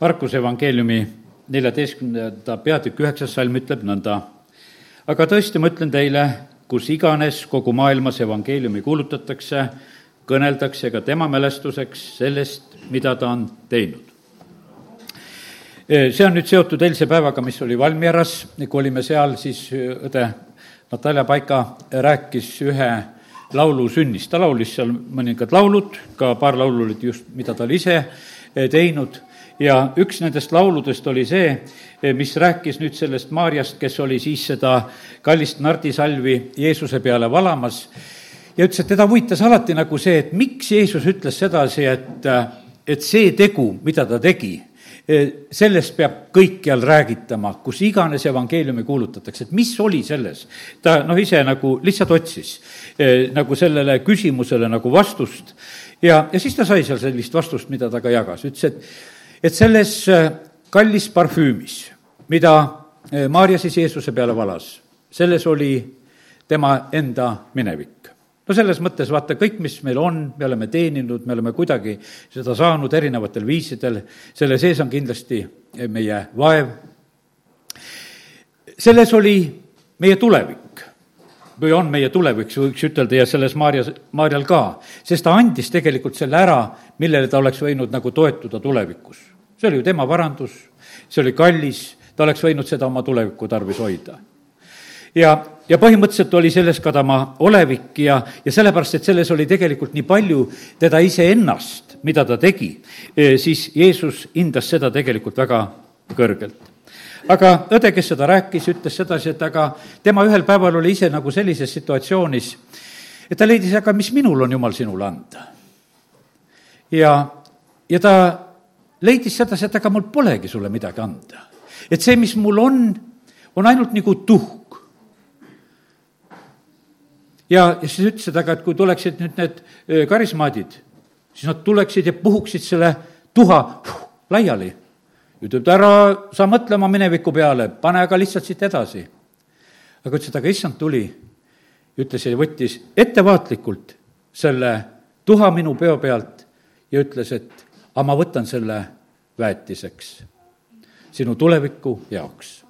Markuse evangeeliumi neljateistkümnenda peatükk üheksas salm ütleb nõnda. aga tõesti, ma ütlen teile, kus iganes kogu maailmas evangeeliumi kuulutatakse, kõneldakse ka tema mälestuseks sellest, mida ta on teinud. see on nüüd seotud eilse päevaga, mis oli Valmieras, kui olime seal, siis õde Natalja Paika rääkis ühe laulu sünnist, ta laulis seal mõningad laulud, ka paar laulu olid just, mida ta oli ise teinud ja üks nendest lauludest oli see, mis rääkis nüüd sellest Maarjast, kes oli siis seda kallist nardisalvi Jeesuse peale valamas. Ja ütles, et teda huvitas alati nagu see, et miks Jeesus ütles sedasi, et, et see tegu, mida ta tegi, sellest peab kõikjal räägitama, kus iganes evangeeliumi kuulutatakse, et mis oli selles. ta noh, ise nagu lihtsalt otsis eh, nagu sellele küsimusele nagu vastust. Ja, ja siis ta sai seal sellist vastust, mida ta ka jagas, ütles, et et selles äh, kallis parfüümis, mida äh, Maarja siis Jeesuse peale valas, selles oli tema enda minevik. no selles mõttes vaata, kõik, mis meil on, me oleme teeninud, me oleme kuidagi seda saanud erinevatel viisidel, selle sees on kindlasti meie vaev. selles oli meie tulevik või on meie tulevik, võiks ütelda, ja selles Maarjas, Maarjal ka, sest ta andis tegelikult selle ära, millele ta oleks võinud nagu toetuda tulevikus. see oli ju tema varandus, see oli kallis, ta oleks võinud seda oma tuleviku tarvis hoida. ja, ja põhimõtteliselt oli selles ka tema olevik ja, ja sellepärast, et selles oli tegelikult nii palju teda iseennast, mida ta tegi, eh, siis Jeesus hindas seda tegelikult väga kõrgelt aga õde, kes seda rääkis, ütles sedasi, et aga tema ühel päeval oli ise nagu sellises situatsioonis, et ta leidis, aga mis minul on, jumal, sinule anda. ja, ja ta leidis sedasi, et aga mul polegi sulle midagi anda. et see, mis mul on, on ainult nagu tuhk. ja, ja siis ütles, et aga et kui tuleksid nüüd need karismaadid, siis nad tuleksid ja puhuksid selle tuha laiali ütleb, ära saa mõtlema mineviku peale, pane aga lihtsalt siit edasi. aga ütles, et aga issand tuli, ütles ja võttis ettevaatlikult selle tuha minu peo pealt ja ütles, et aga ma võtan selle väetiseks sinu tuleviku jaoks.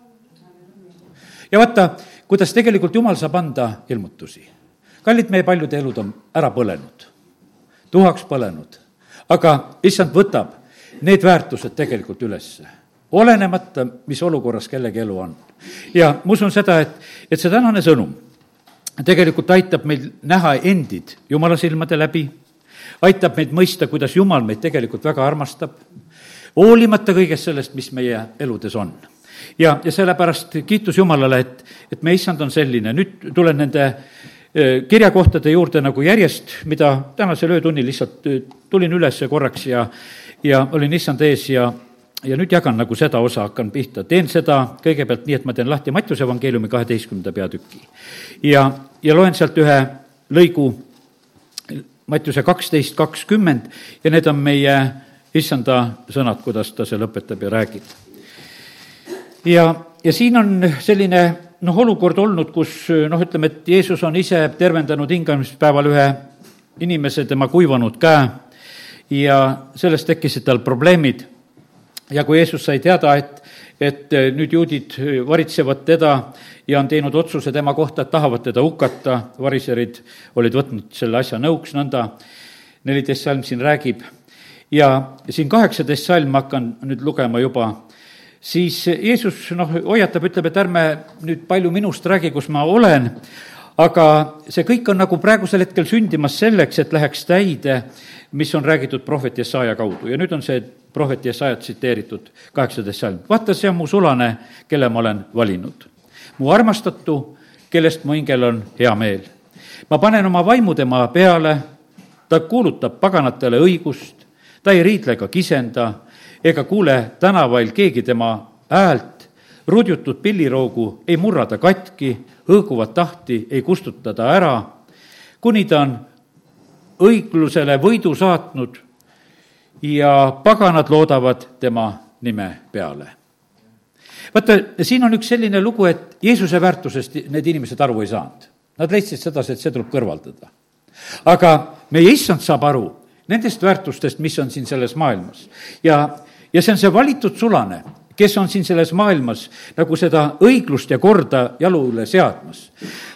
ja vaata, kuidas tegelikult Jumal saab anda ilmutusi. kallid, meie paljude elud on ära põlenud, tuhaks põlenud, aga issand võtab need väärtused tegelikult ülesse olenemata, mis olukorras kellegi elu on. ja ma usun seda, et, et see tänane sõnum tegelikult aitab meil näha endid Jumala silmade läbi, aitab meid mõista, kuidas Jumal meid tegelikult väga armastab, hoolimata kõigest sellest, mis meie eludes on. ja, ja sellepärast kiitus Jumalale, et, et meie issand on selline, nüüd tulen nende e, kirjakohtade juurde nagu järjest, mida tänasel öötunnil lihtsalt e, tulin üles korraks ja ja olin issand ees ja, ja nüüd jagan nagu seda osa, hakkan pihta. teen seda kõigepealt nii, et ma teen lahti Mattiuse evangeeliumi kaheteistkümnenda peatüki. ja, ja loen sealt ühe lõigu, Mattiuse kaksteist kakskümmend ja need on meie issanda sõnad, kuidas ta seal õpetab ja räägib. ja, ja siin on selline noh, olukord olnud, kus noh, ütleme, et Jeesus on ise tervendanud hingamispäeval ühe inimese tema kuivanud käe ja sellest tekkisid tal probleemid. ja kui Jeesus sai teada, et, et eh, nüüd juudid varitsevad teda ja on teinud otsuse tema kohta, et tahavad teda hukata, variserid olid võtnud selle asja nõuks, nõnda. neliteist salm siin räägib, ja siin kaheksateist salm hakkan nüüd lugema juba, siis Jeesus noh, hoiatab, ütleb, et ärme nüüd palju minust räägi, kus ma olen, aga see kõik on nagu praegusel hetkel sündimas selleks, et läheks täide mis on räägitud prohvet Jesaja kaudu ja nüüd on see prohvet Jesaja tsiteeritud kaheksateist salm. vaata, see on mu sulane, kelle ma olen valinud. mu armastatu, kellest mu hingel on hea meel. ma panen oma vaimu tema peale, ta kuulutab paganatele õigust, ta ei riidle ega kisenda ega kuule tänavail keegi tema häält, rudjutud pilliroogu ei murra ta katki, hõõguvat tahti ei kustuta ta ära, kuni ta on õiglusele võidu saatnud ja paganad loodavad tema nime peale. vaata, siin on üks selline lugu, et Jeesuse väärtusest need inimesed aru ei saanud. Nad leidsid sedasi, et see tuleb kõrvaldada. aga meie issand saab aru nendest väärtustest, mis on siin selles maailmas. ja, ja see on see valitud sulane, kes on siin selles maailmas nagu seda õiglust ja korda jalule seadmas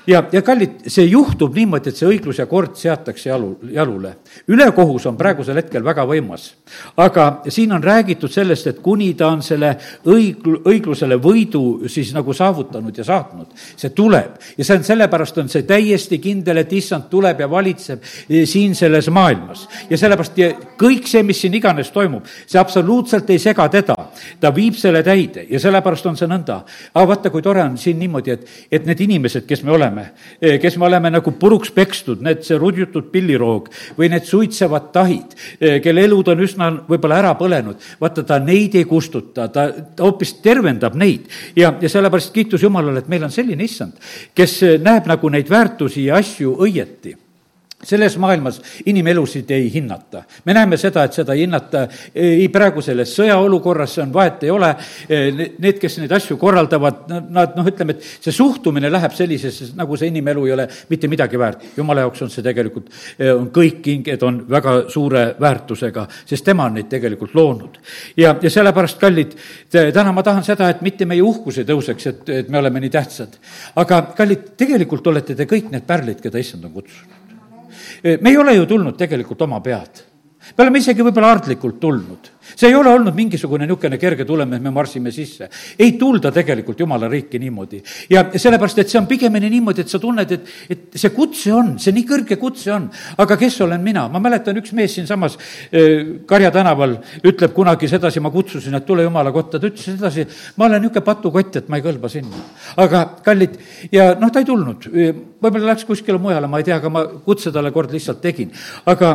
ja, ja kallid, see juhtub niimoodi, et see õiglus ja kord seatakse jalu, jalule. ülekohus on praegusel hetkel väga võimas. aga siin on räägitud sellest, et kuni ta on selle õigl-, õiglusele võidu siis nagu saavutanud ja saatnud, see tuleb. ja see on, sellepärast on see täiesti kindel, et issand tuleb ja valitseb e, siin selles maailmas. ja sellepärast kõik see, mis siin iganes toimub, see absoluutselt ei sega teda. ta viib selle täide ja sellepärast on see nõnda. aga vaata, kui tore on siin niimoodi, et, et need inimesed, kes me oleme, oleme, eh, kes me oleme nagu puruks pekstud, need, see rudjutud pilliroog või need suitsevad tahid, eh, kelle elud on üsna võib-olla ära põlenud, vaata, ta neid ei kustuta, ta, ta hoopis tervendab neid. ja, ja sellepärast kiitus Jumalale, et meil on selline issand, kes eh, näeb nagu neid väärtusi ja asju õieti selles maailmas inimelusid ei hinnata. me näeme seda, et seda ei hinnata ei praegu selles sõjaolukorras, see on, vahet ei ole, need, kes neid asju korraldavad, nad noh, ütleme, et see suhtumine läheb sellisesse, nagu see inimelu ei ole mitte midagi väärt. jumala jaoks on see tegelikult, on kõik kinged on väga suure väärtusega, sest tema on neid tegelikult loonud. ja, ja sellepärast, kallid, täna ma tahan seda, et mitte meie uhkus ei tõuseks, et, et me oleme nii tähtsad. aga kallid, tegelikult olete te kõik need pärlid, keda issand on kutsunud me ei ole ju tulnud tegelikult oma pead. me oleme isegi võib-olla aardlikult tulnud see ei ole olnud mingisugune niisugune kerge tulem, et me marsime sisse. ei tulda tegelikult Jumala riiki niimoodi. ja sellepärast, et see on pigemini niimoodi, et sa tunned, et, et see kutse on, see nii kõrge kutse on. aga kes olen mina? ma mäletan, üks mees siinsamas Karja tänaval ütleb kunagi sedasi, ma kutsusin, et tule Jumala kotta, ta ütles sedasi, ma olen niisugune patukott, et ma ei kõlba sinna. aga kallid, ja noh, ta ei tulnud, võib-olla läks kuskile mujale, ma ei tea, aga ma kutse talle kord lihtsalt tegin. aga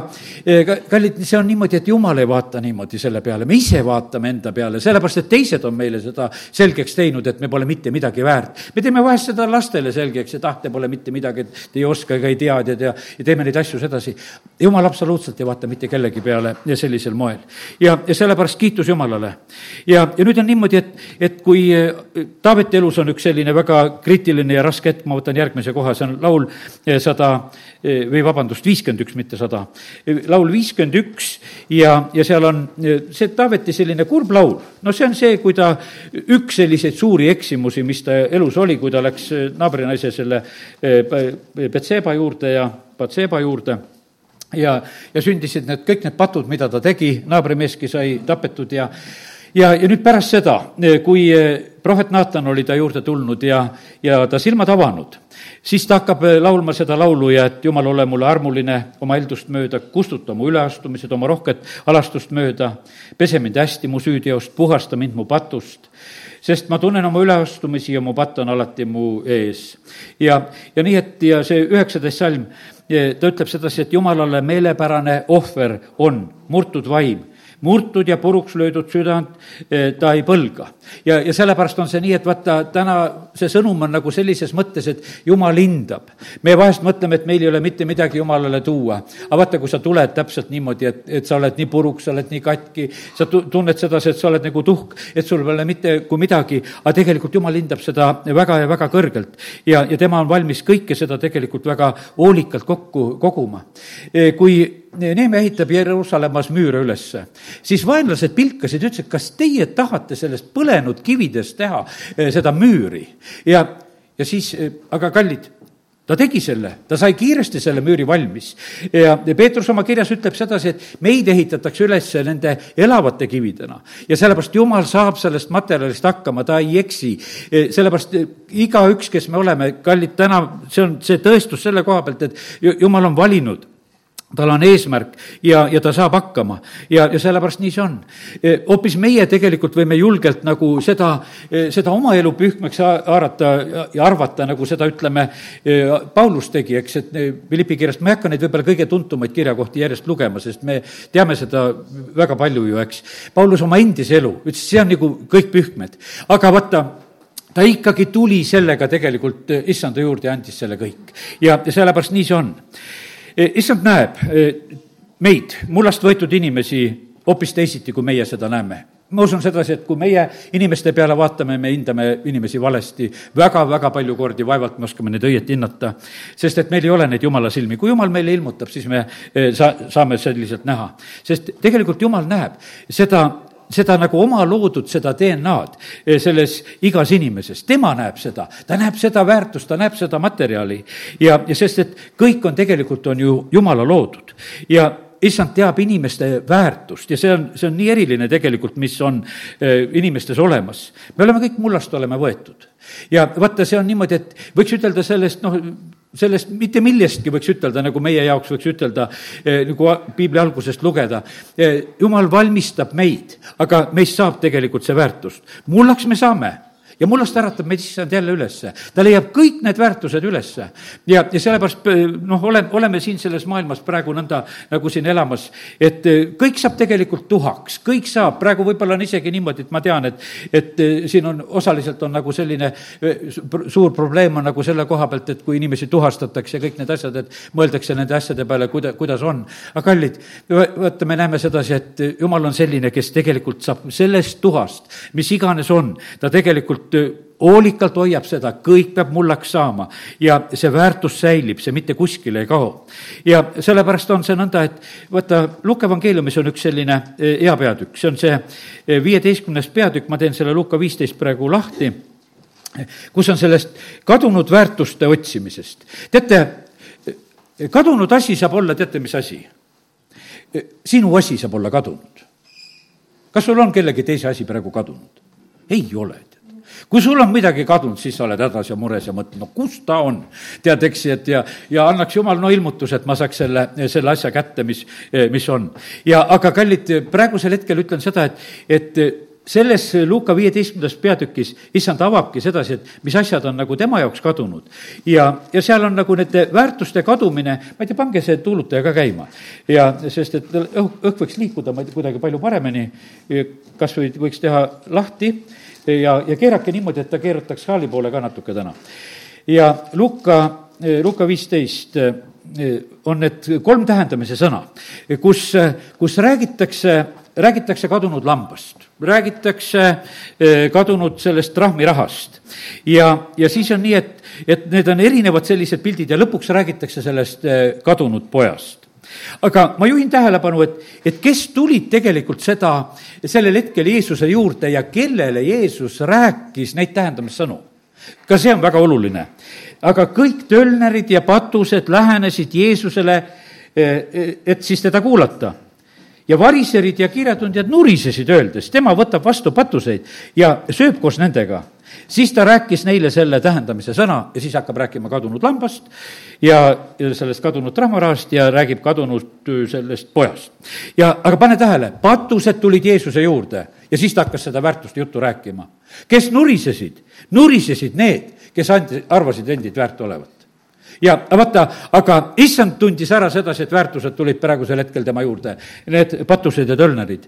äh, kallid, see on niimoodi, et Jumal ei vaata niimoodi selle peale, me ise vaatame enda peale, sellepärast et teised on meile seda selgeks teinud, et me pole mitte midagi väärt. me teeme vahest seda lastele selgeks, et ah, te pole mitte midagi, et te ei oska ega ei tea, tead, ja, ja teeme neid asju sedasi. jumal absoluutselt ei vaata mitte kellegi peale sellisel moel. ja, ja sellepärast kiitus Jumalale. ja, ja nüüd on niimoodi, et, et kui eh, Taaveti elus on üks selline väga kriitiline ja raske hetk, ma võtan järgmise koha, see on laul eh, sada eh, või vabandust, viiskümmend üks, mitte sada. laul viiskümmend üks ja, ja seal on see Taaveti selline kurb laul, no see on see, kui ta, üks selliseid suuri eksimusi, mis ta elus oli, kui ta läks naabrinaise selle Betseba eh, juurde ja Batseba juurde ja, ja sündisid need, kõik need patud, mida ta tegi, naabrimeeski sai tapetud ja ja, ja nüüd pärast seda, kui prohvet Naatan oli ta juurde tulnud ja, ja ta silmad avanud siis ta hakkab äh, laulma seda laulu ja et Jumal, ole mulle armuline oma eeldust mööda, kustuta mu üleastumised oma rohket alastust mööda, pese mind hästi mu süüteost, puhasta mind mu patust, sest ma tunnen oma üleastumisi ja mu patt on alati mu ees. ja, ja nii, et ja see üheksateist salm, ta ütleb sedasi, et Jumalale meelepärane ohver on murtud vaim murtud ja puruks löödud südant eh, ta ei põlga. ja, ja sellepärast on see nii, et vaata, täna see sõnum on nagu sellises mõttes, et jumal hindab. me vahest mõtleme, et meil ei ole mitte midagi jumalale tuua. aga vaata, kui sa tuled täpselt niimoodi, et, et sa oled nii puruks, sa oled nii katki, sa tunned sedasi, et sa oled nagu tuhk, et sul pole mitte kui midagi, aga tegelikult jumal hindab seda väga ja väga kõrgelt. ja, ja tema on valmis kõike seda tegelikult väga hoolikalt kokku koguma. Eh, kui Neeme ehitab Jeruusalemmas müüre ülesse. Siis vaenlased pilkasid ütlesid, kas teie tahate sellest põlenud kividest teha eh, seda müüri? ja, ja siis, eh, aga kallid, ta tegi selle, ta sai kiiresti selle müüri valmis. ja Peetrus oma kirjas ütleb sedasi, et meid ehitatakse üles nende elavate kividena. ja sellepärast Jumal saab sellest materjalist hakkama, ta ei eksi. Eh, sellepärast igaüks, kes me oleme, kallid, täna see on see tõestus selle koha pealt, et Jumal on valinud tal on eesmärk ja, ja ta saab hakkama ja, ja sellepärast nii see on. E, hoopis meie tegelikult võime julgelt nagu seda, e, seda oma elu pühkmeks haarata ja arvata, nagu seda, ütleme, e, Paulus tegi, eks, et Philippi kirjast, ma ei hakka neid võib-olla kõige tuntumaid kirjakohti järjest lugema, sest me teame seda väga palju ju, eks. Paulus oma endise elu ütles, see on nagu kõik pühkmed, aga vaata, ta ikkagi tuli sellega tegelikult issanda juurde ja andis selle kõik. ja sellepärast nii see on issand näeb eh, meid, mullast võetud inimesi, hoopis teisiti, kui meie seda näeme ma usun sedasi, et kui meie inimeste peale vaatame, me hindame inimesi valesti väga-väga palju kordi, vaevalt me oskame neid õieti hinnata, sest et meil ei ole neid jumala silmi. kui jumal meile ilmutab, siis me eh, sa-, saame selliselt näha. sest tegelikult jumal näeb seda seda nagu oma loodud, seda DNA-d eh, selles igas inimeses, tema näeb seda, ta näeb seda väärtust, ta näeb seda materjali. Ja, ja sest, et kõik on tegelikult, on ju Jumala loodud. Ja issand teab inimeste väärtust. Ja see on, see on nii eriline tegelikult, mis on eh, inimestes olemas. me oleme kõik mullast oleme võetud. Ja vaata, see on niimoodi, et võiks ütelda sellest, noh, sellest mitte millestki võiks ütelda, nagu meie jaoks võiks ütelda, eh, nagu piibli algusest lugeda. Eh, jumal valmistab meid, aga meist saab tegelikult see väärtust. mullaks me saame ja mullast äratab meid issand jälle ülesse. ta leiab kõik need väärtused ülesse. ja, ja sellepärast noh, ole, oleme siin selles maailmas praegu nõnda nagu siin elamas, et eh, kõik saab tegelikult tuhaks, kõik saab, praegu võib-olla on isegi niimoodi, et ma tean, et, et eh, siin on, osaliselt on nagu selline suur probleem on nagu selle koha pealt, et kui inimesi tuhastatakse ja kõik need asjad, et mõeldakse nende asjade peale, kuida-, kuidas on. aga kallid, vaata, me näeme sedasi, et jumal on selline, kes tegelikult saab sellest tuhast, mis iganes on, ta tegelikult hoolikalt, hoolikalt hoiab seda, kõik peab mullaks saama ja see väärtus säilib, see mitte kuskile ei kao. ja sellepärast on see nõnda, et vaata, Luka evangeeliumis on üks selline eh, hea peatükk, see on see eh, viieteistkümnes peatükk, ma teen selle Luka viisteist praegu lahti, kus on sellest kadunud väärtuste otsimisest. teate, kadunud asi saab olla, teate, mis asi? sinu asi saab olla kadunud. kas sul on kellegi teise asi praegu kadunud? ei ole kui sul on midagi kadunud, siis sa oled hädas ja mures ja mõtled, no kus ta on. tead, eks, et ja, ja annaks jumal no ilmutuse, et ma saaks selle, selle asja kätte, mis, mis on. ja aga kallid, praegusel hetkel ütlen seda, et, et selles Luuka viieteistkümnendas peatükis issand avabki sedasi, et mis asjad on nagu tema jaoks kadunud. ja, ja seal on nagu nende väärtuste kadumine, ma ei tea, pange see tuulutaja ka käima. ja sest, et õhk, õhk võiks liikuda, ma ei tea, kuidagi palju paremini, kas või võiks teha lahti ja, ja keerake niimoodi, et ta keerutaks saali poole ka natuke täna. ja Luka, Luka viisteist on need kolm tähendamise sõna, kus, kus räägitakse, räägitakse kadunud lambast, räägitakse kadunud sellest trahmirahast. ja, ja siis on nii, et, et need on erinevad sellised pildid ja lõpuks räägitakse sellest kadunud pojast aga ma juhin tähelepanu, et, et kes tulid tegelikult seda, sellel hetkel Jeesuse juurde ja kellele Jeesus rääkis neid tähendamissõnu. ka see on väga oluline. aga kõik tölnerid ja patused lähenesid Jeesusele, eh, et siis teda kuulata ja variserid ja kirjatundjad nurisesid, öeldes, tema võtab vastu patuseid ja sööb koos nendega siis ta rääkis neile selle tähendamise sõna ja siis hakkab rääkima kadunud lambast ja, sellest kadunud trahmarahast ja räägib kadunud äh, sellest pojast. ja, aga pane tähele, patused tulid Jeesuse juurde ja siis ta hakkas seda väärtuste juttu rääkima. kes nurisesid, nurisesid need, kes andi, arvasid endid väärt olevat ja vaata, aga issand tundis ära sedasi, et väärtused tulid praegusel hetkel tema juurde, need patused ja tölnerid.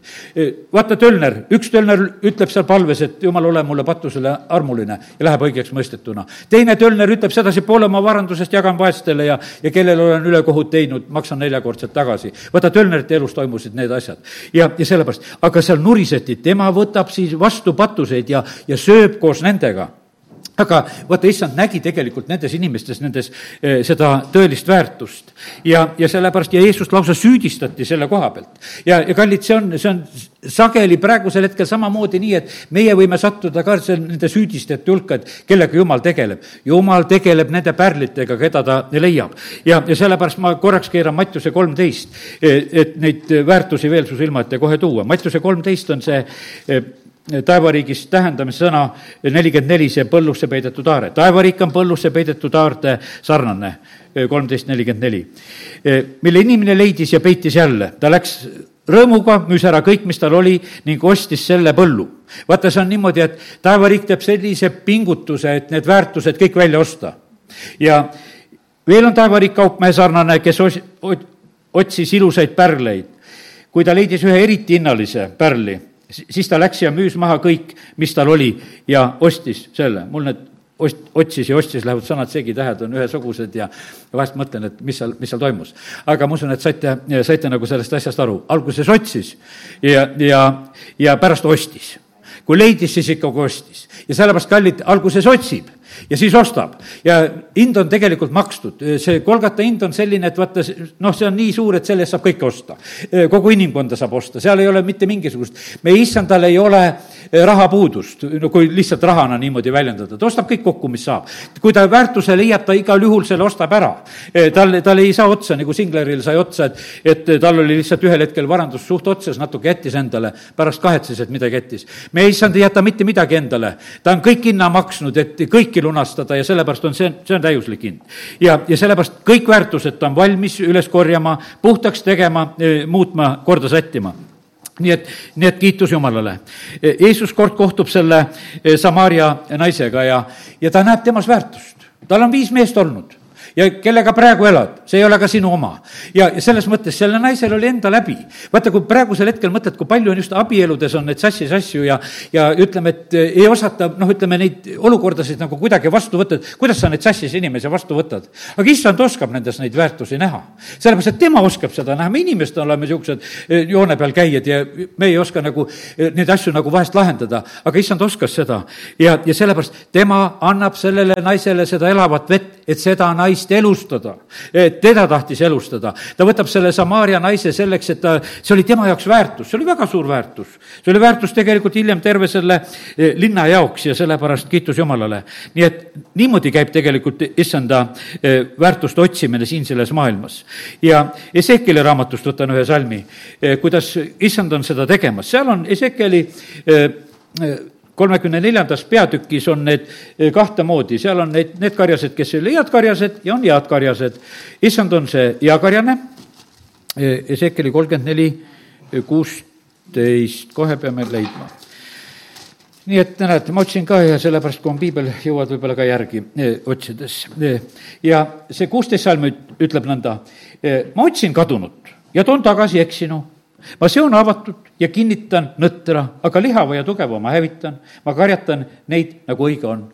vaata, tölner, üks tölner ütleb seal palves, et jumal, ole mulle patusele armuline ja läheb õigeks mõistetuna. teine tölner ütleb sedasi, poole oma varandusest jagan vaestele ja, ja kellele olen ülekohut teinud, maksan neljakordselt tagasi. vaata, tölnerite elus toimusid need asjad. ja, ja sellepärast, aga seal nuriseti, tema võtab siis vastu patuseid ja, ja sööb koos nendega aga vaata, issand nägi tegelikult nendes inimestes, nendes eh, seda tõelist väärtust. ja, ja sellepärast ja Jeesust lausa süüdistati selle koha pealt. ja, ja kallid, see on, see on sageli praegusel hetkel samamoodi nii, et meie võime sattuda ka nende süüdistajate hulka, et kellega jumal tegeleb. jumal tegeleb nende pärlitega, keda ta leiab. ja, ja sellepärast ma korraks keeran Mattiuse kolmteist, eh, et neid väärtusi veel su silma ette kohe tuua. Mattiuse kolmteist on see eh, taevariigis tähendamissõna nelikümmend neli, see põllusse peidetud aare. taevariik on põllusse peidetud aarde sarnane, kolmteist nelikümmend neli. mille inimene leidis ja peitis jälle, ta läks rõõmuga, müüs ära kõik, mis tal oli ning ostis selle põllu. vaata, see on niimoodi, et taevariik teeb sellise pingutuse, et need väärtused kõik välja osta. ja veel on taevariik kaupmehe sarnane, kes os-, otsis ilusaid pärleid. kui ta leidis ühe eriti hinnalise pärli siis ta läks ja müüs maha kõik, mis tal oli ja ostis selle. mul need ost-, otsis ja ostis lähevad sõnad segi, tähed on ühesugused ja vahest mõtlen, et mis seal, mis seal toimus. aga ma usun, et saite, saite nagu sellest asjast aru. alguses otsis ja, ja, ja pärast ostis kui leidis, siis ikkagi ostis. ja sellepärast, kallid, alguses otsib ja siis ostab ja hind on tegelikult makstud, see Kolgata hind on selline, et vaata, noh, see on nii suur, et selle eest saab kõike osta. kogu inimkonda saab osta, seal ei ole mitte mingisugust, meie issandal ei ole rahapuudust, no kui lihtsalt rahana niimoodi väljendada, ta ostab kõik kokku, mis saab. kui ta väärtuse leiab, ta igal juhul selle ostab ära. tal, tal ei saa otsa, nagu Singleril sai otsa, et, et tal oli lihtsalt ühel hetkel varandus suht otsas, natuke jättis endale, pärast kahetses, et midagi jättis. meie issand ei jäta mitte midagi endale, ta on kõik hinna maksnud, et kõiki lunastada ja sellepärast on see, see on täiuslik hind. ja, ja sellepärast kõik väärtused ta on valmis üles korjama, puhtaks tegema, muutma, korda sättima nii et, nii et kiitus Jumalale. Jeesus kord kohtub selle Samaria naisega ja, ja ta näeb temas väärtust. tal on viis meest olnud ja kellega praegu elad, see ei ole ka sinu oma. ja, ja selles mõttes sellel naisel oli enda läbi. vaata, kui praegusel hetkel mõtled, kui palju on just abieludes on neid sassis asju ja, ja ütleme, et ei osata, noh, ütleme neid olukordasid nagu kuidagi vastu võtta, et kuidas sa neid sassis inimesi vastu võtad. aga issand oskab nendes neid väärtusi näha. sellepärast, et tema oskab seda näha, me inimesed oleme niisugused eh, joone peal käijad ja me ei oska nagu eh, neid asju nagu vahest lahendada, aga issand oskas seda. ja, ja sellepärast tema annab sellele naisele seda elavat vett, et seda naist tahtis elustada, teda tahtis elustada. ta võtab selle Samaaria naise selleks, et ta, see oli tema jaoks väärtus, see oli väga suur väärtus. see oli väärtus tegelikult hiljem terve selle eh, linna jaoks ja sellepärast kiitus Jumalale. nii et niimoodi käib tegelikult issanda eh, väärtuste otsimine siin selles maailmas. ja Ezekieli raamatust võtan ühe salmi, eh, kuidas issand on seda tegemas, seal on Ezekieli kolmekümne neljandas peatükis on need eh, kahte moodi, seal on need, need karjased, kes ei ole head karjased ja on head karjased. issand on see heakarjane, Ezekeli kolmkümmend neli, kuusteist, kohe peame leidma. Nii et näed, ma otsin ka ja sellepärast, kui on piibel, jõuad võib-olla ka järgi eh, otsides. Eh, ja see kuusteist salm ütleb nõnda, ma otsin kadunut ja toon tagasi eksinu ma seon avatud ja kinnitan nõtra, aga lihava ja tugeva ma hävitan, ma karjatan neid, nagu õige on.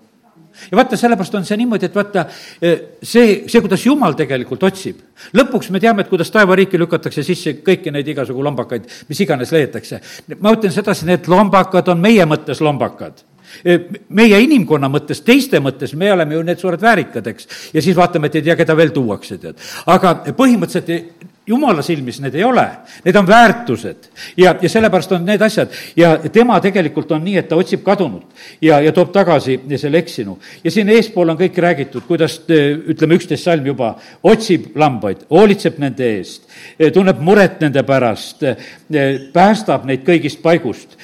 ja vaata, sellepärast on see niimoodi, et vaata, eh, see, see, kuidas Jumal tegelikult otsib, lõpuks me teame, et kuidas taevariiki lükatakse sisse kõiki neid igasugu lombakaid, mis iganes leitakse. ma ütlen sedasi, need lombakad on meie mõttes lombakad eh, meie inimkonna mõttes, teiste mõttes, me oleme ju need suured väärikad, eks. ja siis vaatame, et ei tea, keda veel tuuakse, tead. aga põhimõtteliselt jumala silmis need ei ole, need on väärtused. Ja, ja sellepärast on need asjad. Ja tema tegelikult on nii, et ta otsib kadunut ja, ja toob tagasi selle eksinu. ja siin eespool on kõik räägitud, kuidas ütleme, üksteist salm juba otsib lambaid, hoolitseb nende eest, tunneb muret nende pärast, päästab neid kõigist paigust,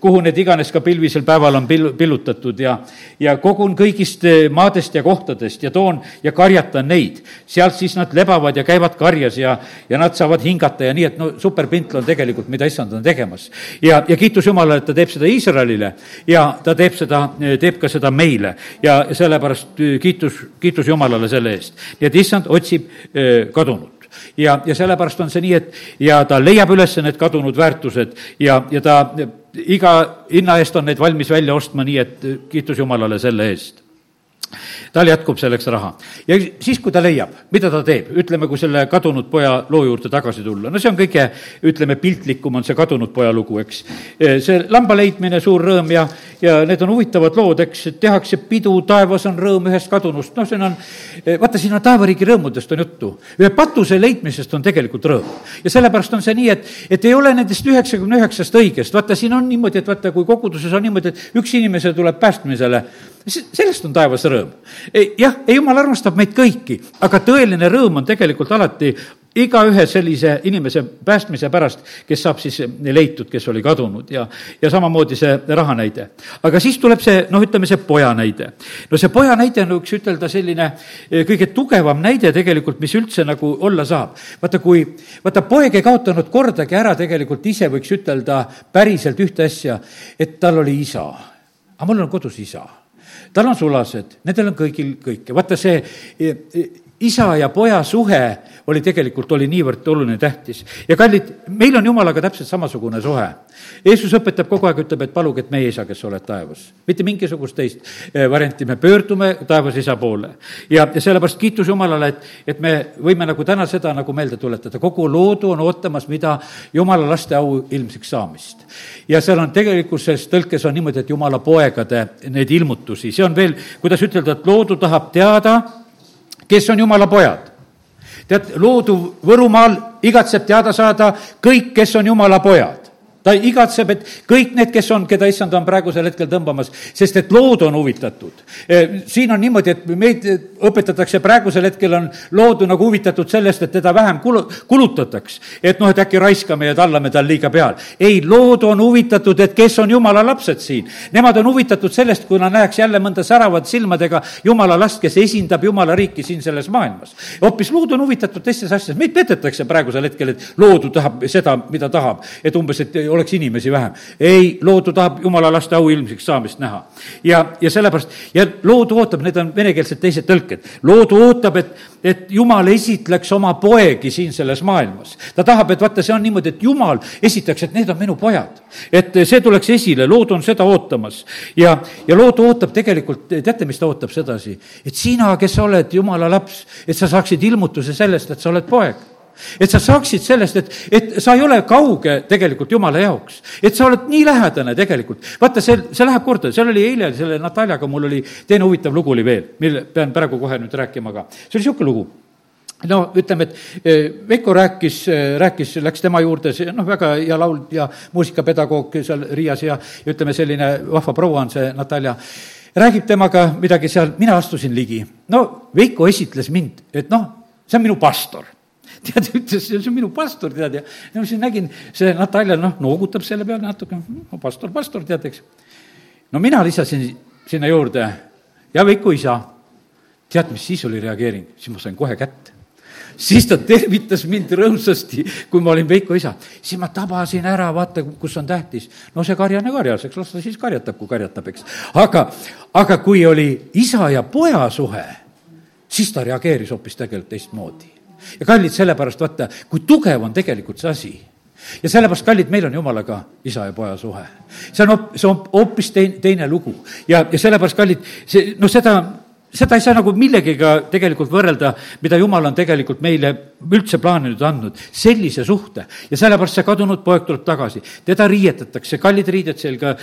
kuhu need iganes ka pilvisel päeval on pill-, pillutatud ja, ja kogun kõigist maadest ja kohtadest ja toon ja karjatan neid. sealt siis nad lebavad ja käivad karjas ja ja, nad saavad hingata ja nii, et no superpintl on tegelikult, mida issand on tegemas. ja, ja kiitus Jumalale, et ta teeb seda Iisraelile ja ta teeb seda, teeb ka seda meile ja sellepärast kiitus, kiitus Jumalale selle eest. nii et issand otsib kadunut ja, ja sellepärast on see nii, et ja ta leiab üles need kadunud väärtused ja, ja ta iga hinna eest on neid valmis välja ostma, nii et kiitus Jumalale selle eest tal jätkub selleks raha. ja siis, kui ta leiab, mida ta teeb, ütleme, kui selle kadunud poja loo juurde tagasi tulla, no see on kõige, ütleme, piltlikum on see kadunud poja lugu, eks. see lamba leidmine, suur rõõm ja, ja need on huvitavad lood, eks, tehakse pidu, taevas on rõõm ühest kadunust, noh, siin on, vaata, siin on taevariigi rõõmudest on juttu. ühe patuse leidmisest on tegelikult rõõm. ja sellepärast on see nii, et, et ei ole nendest üheksakümne üheksast õigest, vaata, siin on niimoodi, et vaata, kui koguduses on niimoodi, et üks inimese tuleb päästmisele, sellest on taevas rõõm. jah, jumal armastab meid kõiki, aga tõeline rõõm on tegelikult alati igaühe sellise inimese päästmise pärast, kes saab siis leitud, kes oli kadunud ja, ja samamoodi see raha näide. aga siis tuleb see, noh, ütleme see poja näide. no see poja näide on, võiks ütelda, selline eh, kõige tugevam näide tegelikult, mis üldse nagu olla saab. vaata, kui, vaata, poeg ei kaotanud kordagi ära tegelikult ise, võiks ütelda päriselt ühte asja, et tal oli isa. aga mul on kodus isa tal on sulased, nendel on kõigil kõike, vaata see, e, e, isa ja poja suhe oli tegelikult, oli niivõrd oluline, tähtis. ja kallid, meil on Jumalaga täpselt samasugune suhe. Jeesus õpetab kogu aeg, ütleb, et paluge, et meie isa, kes oled taevas. mitte mingisugust teist eh, varianti, me pöördume taevas isa poole. ja, ja sellepärast kiitus Jumalale, et, et me võime nagu täna seda nagu meelde tuletada, kogu loodu on ootamas, mida Jumala laste au ilmsiks saamist. ja seal on tegelikkuses tõlkes on niimoodi, et Jumala poegade neid ilmutusi, see on veel, kuidas ütelda, et loodu tahab teada, kes on Jumala pojad. Tead, loodu Võrumaal igatseb teada saada kõik, kes on Jumala pojad ta igatseb, et kõik need, kes on, keda issand on praegusel hetkel tõmbamas, sest et lood on huvitatud. E, siin on niimoodi, et meid õpetatakse, praegusel hetkel on loodu nagu huvitatud sellest, et teda vähem kulu-, kulutataks. et noh, et äkki raiskame ja tallame tal liiga peal. ei, lood on huvitatud, et kes on jumala lapsed siin. Nemad on huvitatud sellest, kui nad näeks jälle mõnda säravat silmadega jumala last, kes esindab jumala riiki siin selles maailmas. hoopis lood on huvitatud teistes asjades, meid petetakse praegusel hetkel, et loodu tahab seda, mida tahab, et umbes, et oleks inimesi vähem. ei, loodu tahab jumala laste au ilmsiks saamist näha. ja, ja sellepärast, ja loodu ootab, need on venekeelsed teised tõlked, loodu ootab, et, et jumal esitleks oma poegi siin selles maailmas. ta tahab, et vaata, see on niimoodi, et jumal esitaks, et need on minu pojad. et see tuleks esile, lood on seda ootamas. ja, ja lood ootab tegelikult, teate, mis ta ootab sedasi? et sina, kes sa oled jumala laps, et sa saaksid ilmutuse sellest, et sa oled poeg et sa saaksid sellest, et, et sa ei ole kauge tegelikult Jumala jaoks. et sa oled nii lähedane tegelikult. vaata, see, see läheb korda, seal oli eile selle Nataljaga, mul oli teine huvitav lugu oli veel, mille pean praegu kohe nüüd rääkima ka. see oli niisugune lugu no ütleme, et eh, Veiko rääkis, eh, rääkis, läks tema juurde, see noh, väga hea laul ja muusikapedagoog seal Riias ja, ütleme, selline vahva proua on see Natalja räägib temaga midagi seal, mina astusin ligi. no Veiko esitles mind, et noh, see on minu pastor tead, ütles, see on minu pastor, tead, ja ma siis nägin, see Natalja, noh, noogutab selle peale natuke, no pastor, pastor, tead, eks. no mina lisasin sinna juurde ja Veiko isa. tead, mis siis oli reageering? siis ma sain kohe kätte siis ta tervitas mind rõõmsasti, kui ma olin Veiko isa. siis ma tabasin ära, vaata, kus on tähtis. no see karjane karjas, eks las ta siis karjatab, kui karjatab, eks. aga, aga kui oli isa ja poja suhe, siis ta reageeris hoopis tegelikult teistmoodi ja kallid, sellepärast vaata, kui tugev on tegelikult see asi ja sellepärast, kallid, meil on jumalaga isa ja poja suhe. see on, see on hoopis teine, teine lugu ja, ja sellepärast, kallid, see, noh, seda seda ei saa nagu millegiga tegelikult võrrelda, mida jumal on tegelikult meile üldse plaaninud andnud, sellise suhte. ja sellepärast see kadunud poeg tuleb tagasi, teda riietatakse, kallid riided selga,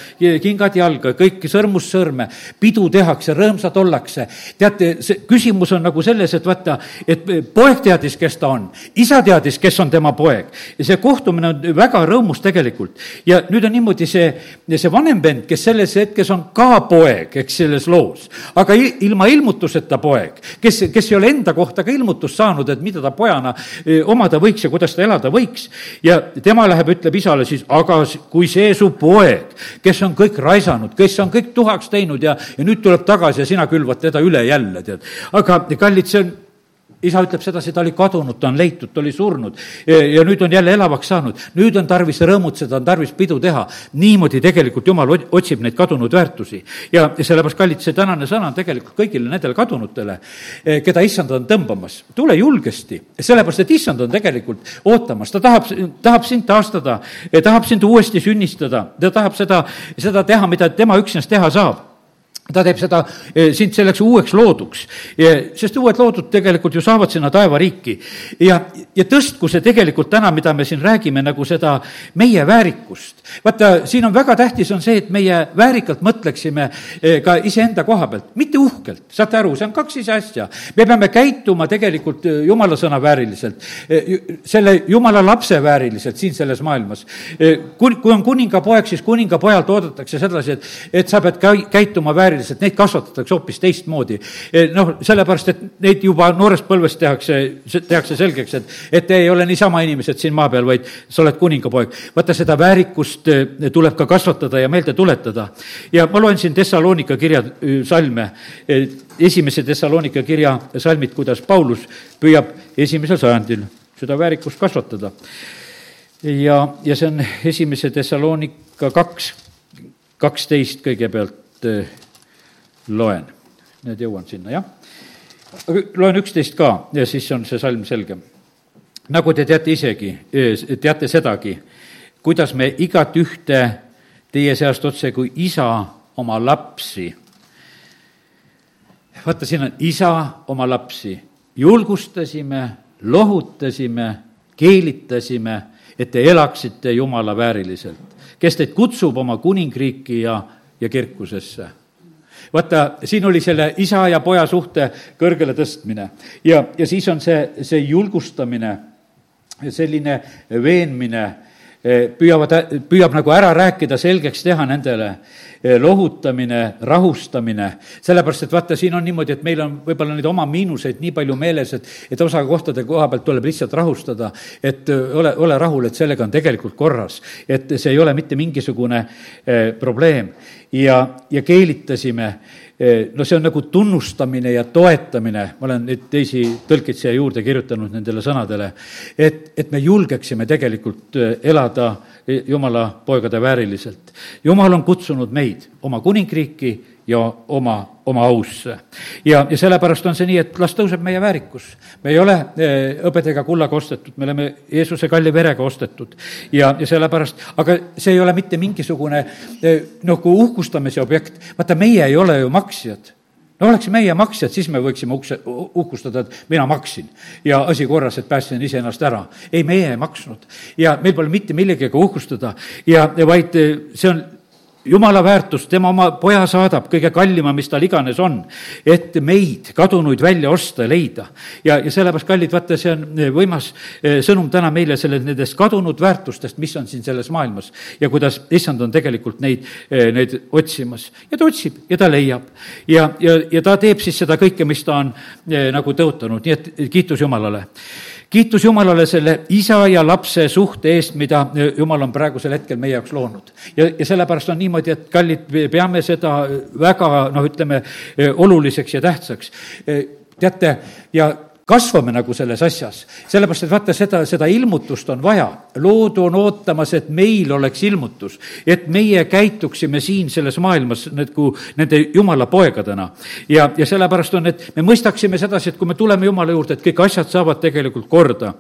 kingad jalga, kõik sõrmust sõrme, pidu tehakse, rõõmsad ollakse. teate, see küsimus on nagu selles, et vaata, et poeg teadis, kes ta on, isa teadis, kes on tema poeg ja see kohtumine on väga rõõmus tegelikult. ja nüüd on niimoodi see, see vanem vend, kes selles hetkes on ka poeg, eks, selles loos, aga ilma ilmutuseta poeg, kes, kes ei ole enda kohta ka ilmutust saanud, et mida ta pojana eh, omada võiks ja kuidas ta elada võiks. ja tema läheb, ütleb isale siis, aga kui see su poeg, kes on kõik raisanud, kes on kõik tuhaks teinud ja, ja nüüd tuleb tagasi ja sina külvad teda üle jälle, tead. aga kallid, see on isa ütleb sedasi, ta oli kadunud, ta on leitud, ta oli surnud ja nüüd on jälle elavaks saanud. nüüd on tarvis rõõmutseda, on tarvis pidu teha. niimoodi tegelikult Jumal otsib neid kadunud väärtusi. ja, sellepärast, kallid, see tänane sõna on tegelikult kõigile nendele kadunutele, eh, keda issand on tõmbamas. tule julgesti, sellepärast et issand on tegelikult ootamas, ta tahab, tahab sind taastada, tahab sind uuesti sünnistada, ta tahab seda, seda teha, mida tema üksnes teha saab ta teeb seda eh, sind selleks uueks looduks, sest uued loodud tegelikult ju saavad sinna taevariiki. ja, ja tõstku see tegelikult täna, mida me siin räägime, nagu seda meie väärikust. vaata, siin on väga tähtis, on see, et meie väärikalt mõtleksime eh, ka iseenda koha pealt, mitte uhkelt, saate aru, see on kaks ise asja. me peame käituma tegelikult eh, jumala sõna vääriliselt, selle jumala lapse vääriliselt siin selles maailmas. kui, kui on kuningapoeg, siis kuningapojalt oodatakse sedasi, et, et sa pead käituma vääriliselt vääriliselt, neid kasvatatakse hoopis teistmoodi. E, noh, sellepärast, et neid juba noorest põlvest tehakse, tehakse selgeks, et, et te ei ole niisama inimesed siin maa peal, vaid sa oled kuningapoeg. vaata, seda väärikust e, tuleb ka kasvatada ja meelde tuletada. ja ma loen siin Thessalonika kirja e, salme, esimese Thessalonika kirja salmid, kuidas Paulus püüab esimesel sajandil seda väärikust kasvatada. ja, ja see on esimese Thessalonika kaks, kaksteist kõigepealt loen. nüüd jõuan sinna, jah. loen üksteist ka ja siis on see salm selge. nagu te teate isegi, teate sedagi, kuidas me igat ühte teie seast otse kui isa oma lapsi. vaata, siin on isa oma lapsi, julgustasime, lohutasime, keelitasime, et te elaksite Jumala vääriliselt, kes teid kutsub oma kuningriiki ja, ja kirkusesse vaata, siin oli selle isa ja poja suhte kõrgele tõstmine. Ja, ja siis on see, see julgustamine, selline veenmine püüavad, püüab nagu ära rääkida, selgeks teha nendele, eh, lohutamine, rahustamine, sellepärast et vaata, siin on niimoodi, et meil on võib-olla neid oma miinuseid nii palju meeles, et, et osa kohtade koha pealt tuleb lihtsalt rahustada, et eh, ole, ole rahul, et sellega on tegelikult korras. et see ei ole mitte mingisugune eh, probleem. ja, ja keelitasime Eh, no see on nagu tunnustamine ja toetamine, ma olen nüüd teisi tõlkeid siia juurde kirjutanud nendele sõnadele, et, et me julgeksime tegelikult eh, elada eh, Jumala poegade vääriliselt. Jumal on kutsunud meid oma kuningriiki ja oma, oma ausse. ja, ja sellepärast on see nii, et las tõuseb meie väärikus. me ei ole eh, hõbeda kullaga ostetud, me oleme Jeesuse kalli verega ostetud. ja, ja sellepärast, aga see ei ole mitte mingisugune eh, nagu uhkustamise objekt, vaata, meie ei ole ju maksjad no oleks meie maksjad, siis me võiksime ukse, uhkustada, et mina maksin ja asi korras, et päästsin iseennast ära. ei, meie ei maksnud ja meil pole mitte millegagi uhkustada ja, ja vaid eh, see on jumala väärtust, tema oma poja saadab, kõige kallima, mis tal iganes on, et meid, kadunuid, välja osta ja leida. ja, ja sellepärast, kallid, vaata, see on eh, võimas eh, sõnum täna meile selle, nendest kadunud väärtustest, mis on siin selles maailmas ja kuidas issand on tegelikult neid, eh, neid otsimas. ja ta otsib ja ta leiab. ja, ja, ja ta teeb siis seda kõike, mis ta on nagu tõotanud, nii et kiitus Jumalale kiitus Jumalale selle isa ja lapse suhte eest, mida Jumal on praegusel hetkel meie jaoks loonud. ja, ja sellepärast on niimoodi, et kallid, peame seda väga noh, ütleme oluliseks ja tähtsaks. teate, ja kasvame nagu selles asjas. sellepärast, et vaata, seda, seda ilmutust on vaja. loodu on ootamas, et meil oleks ilmutus, et meie käituksime siin selles maailmas nagu nende jumala poegadena. ja, ja sellepärast on, et me mõistaksime sedasi, et kui me tuleme Jumala juurde, et kõik asjad saavad tegelikult korda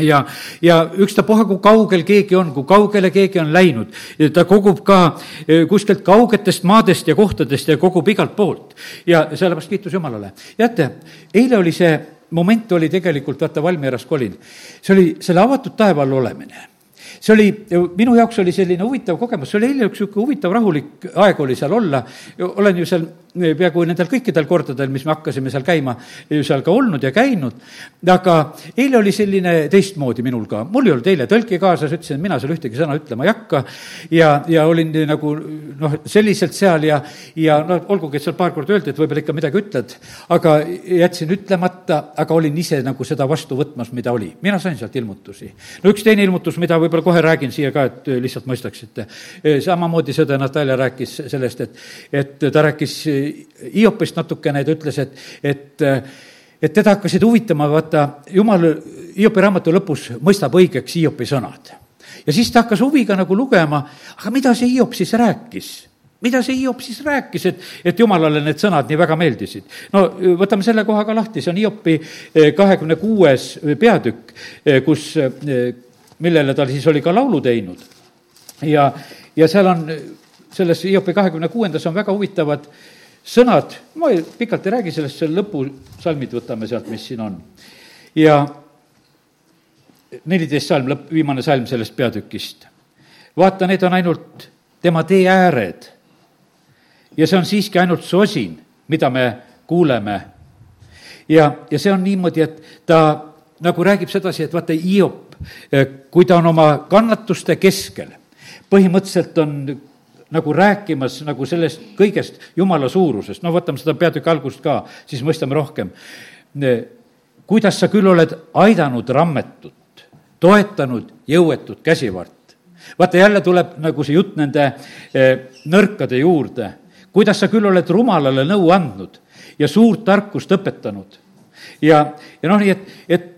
ja, ja ükstapuha, kui kaugel keegi on, kui kaugele keegi on läinud, ta kogub ka eh, kuskilt kaugetest maadest ja kohtadest ja kogub igalt poolt. ja sellepärast kiitus Jumalale. teate, eile oli see moment oli tegelikult, vaata, Valmieras kolin. see oli selle avatud taeva all olemine see oli, minu jaoks oli selline huvitav kogemus, see oli eile üks niisugune huvitav rahulik aeg oli seal olla, olen ju seal peaaegu nendel kõikidel kordadel, mis me hakkasime seal käima, seal ka olnud ja käinud, aga eile oli selline teistmoodi minul ka, mul ei olnud eile tõlki kaasas, ütlesin, et mina seal ühtegi sõna ütlema ei hakka ja, ja olin nagu noh, selliselt seal ja, ja noh, olgugi, et seal paar korda öeldi, et võib-olla ikka midagi ütled, aga jätsin ütlemata, aga olin ise nagu seda vastu võtmas, mida oli. mina sain sealt ilmutusi. no üks teine ilmutus, mida võib-olla kohe räägin siia ka, et lihtsalt mõistaksite. samamoodi sõda Natalja rääkis sellest, et, et ta rääkis Hiopist natukene, ta ütles, et, et et teda hakkasid huvitama, vaata, jumal Hiopi raamatu lõpus mõistab õigeks Hiopi sõnad. ja siis ta hakkas huviga nagu lugema, aga mida see Hiop siis rääkis mida see Hiop siis rääkis, et, et jumalale need sõnad nii väga meeldisid? no võtame selle koha ka lahti, see on Hiopi eh, kahekümne kuues peatükk, eh, kus, eh, millele ta siis oli ka laulu teinud. ja, ja seal on, selles Hiopi kahekümne kuuendas on väga huvitavad äh, sõnad, ma ei, pikalt ei räägi sellest, see lõpusalmid võtame sealt, mis siin on. ja neliteist salm, lõpp, viimane salm sellest peatükist. vaata, need on ainult tema tee ääred. ja see on siiski ainult sosin, mida me kuuleme. ja, ja see on niimoodi, et ta nagu räägib sedasi, et vaata, Hiop, kui ta on oma kannatuste keskel, põhimõtteliselt on nagu rääkimas nagu sellest kõigest Jumala suurusest, no võtame seda peatüki algust ka, siis mõistame rohkem. kuidas sa küll oled aidanud rammetut, toetanud jõuetut käsivart. vaata, jälle tuleb nagu see jutt nende eh, nõrkade juurde, kuidas sa küll oled rumalale nõu andnud ja suurt tarkust õpetanud. ja, ja noh, nii et, et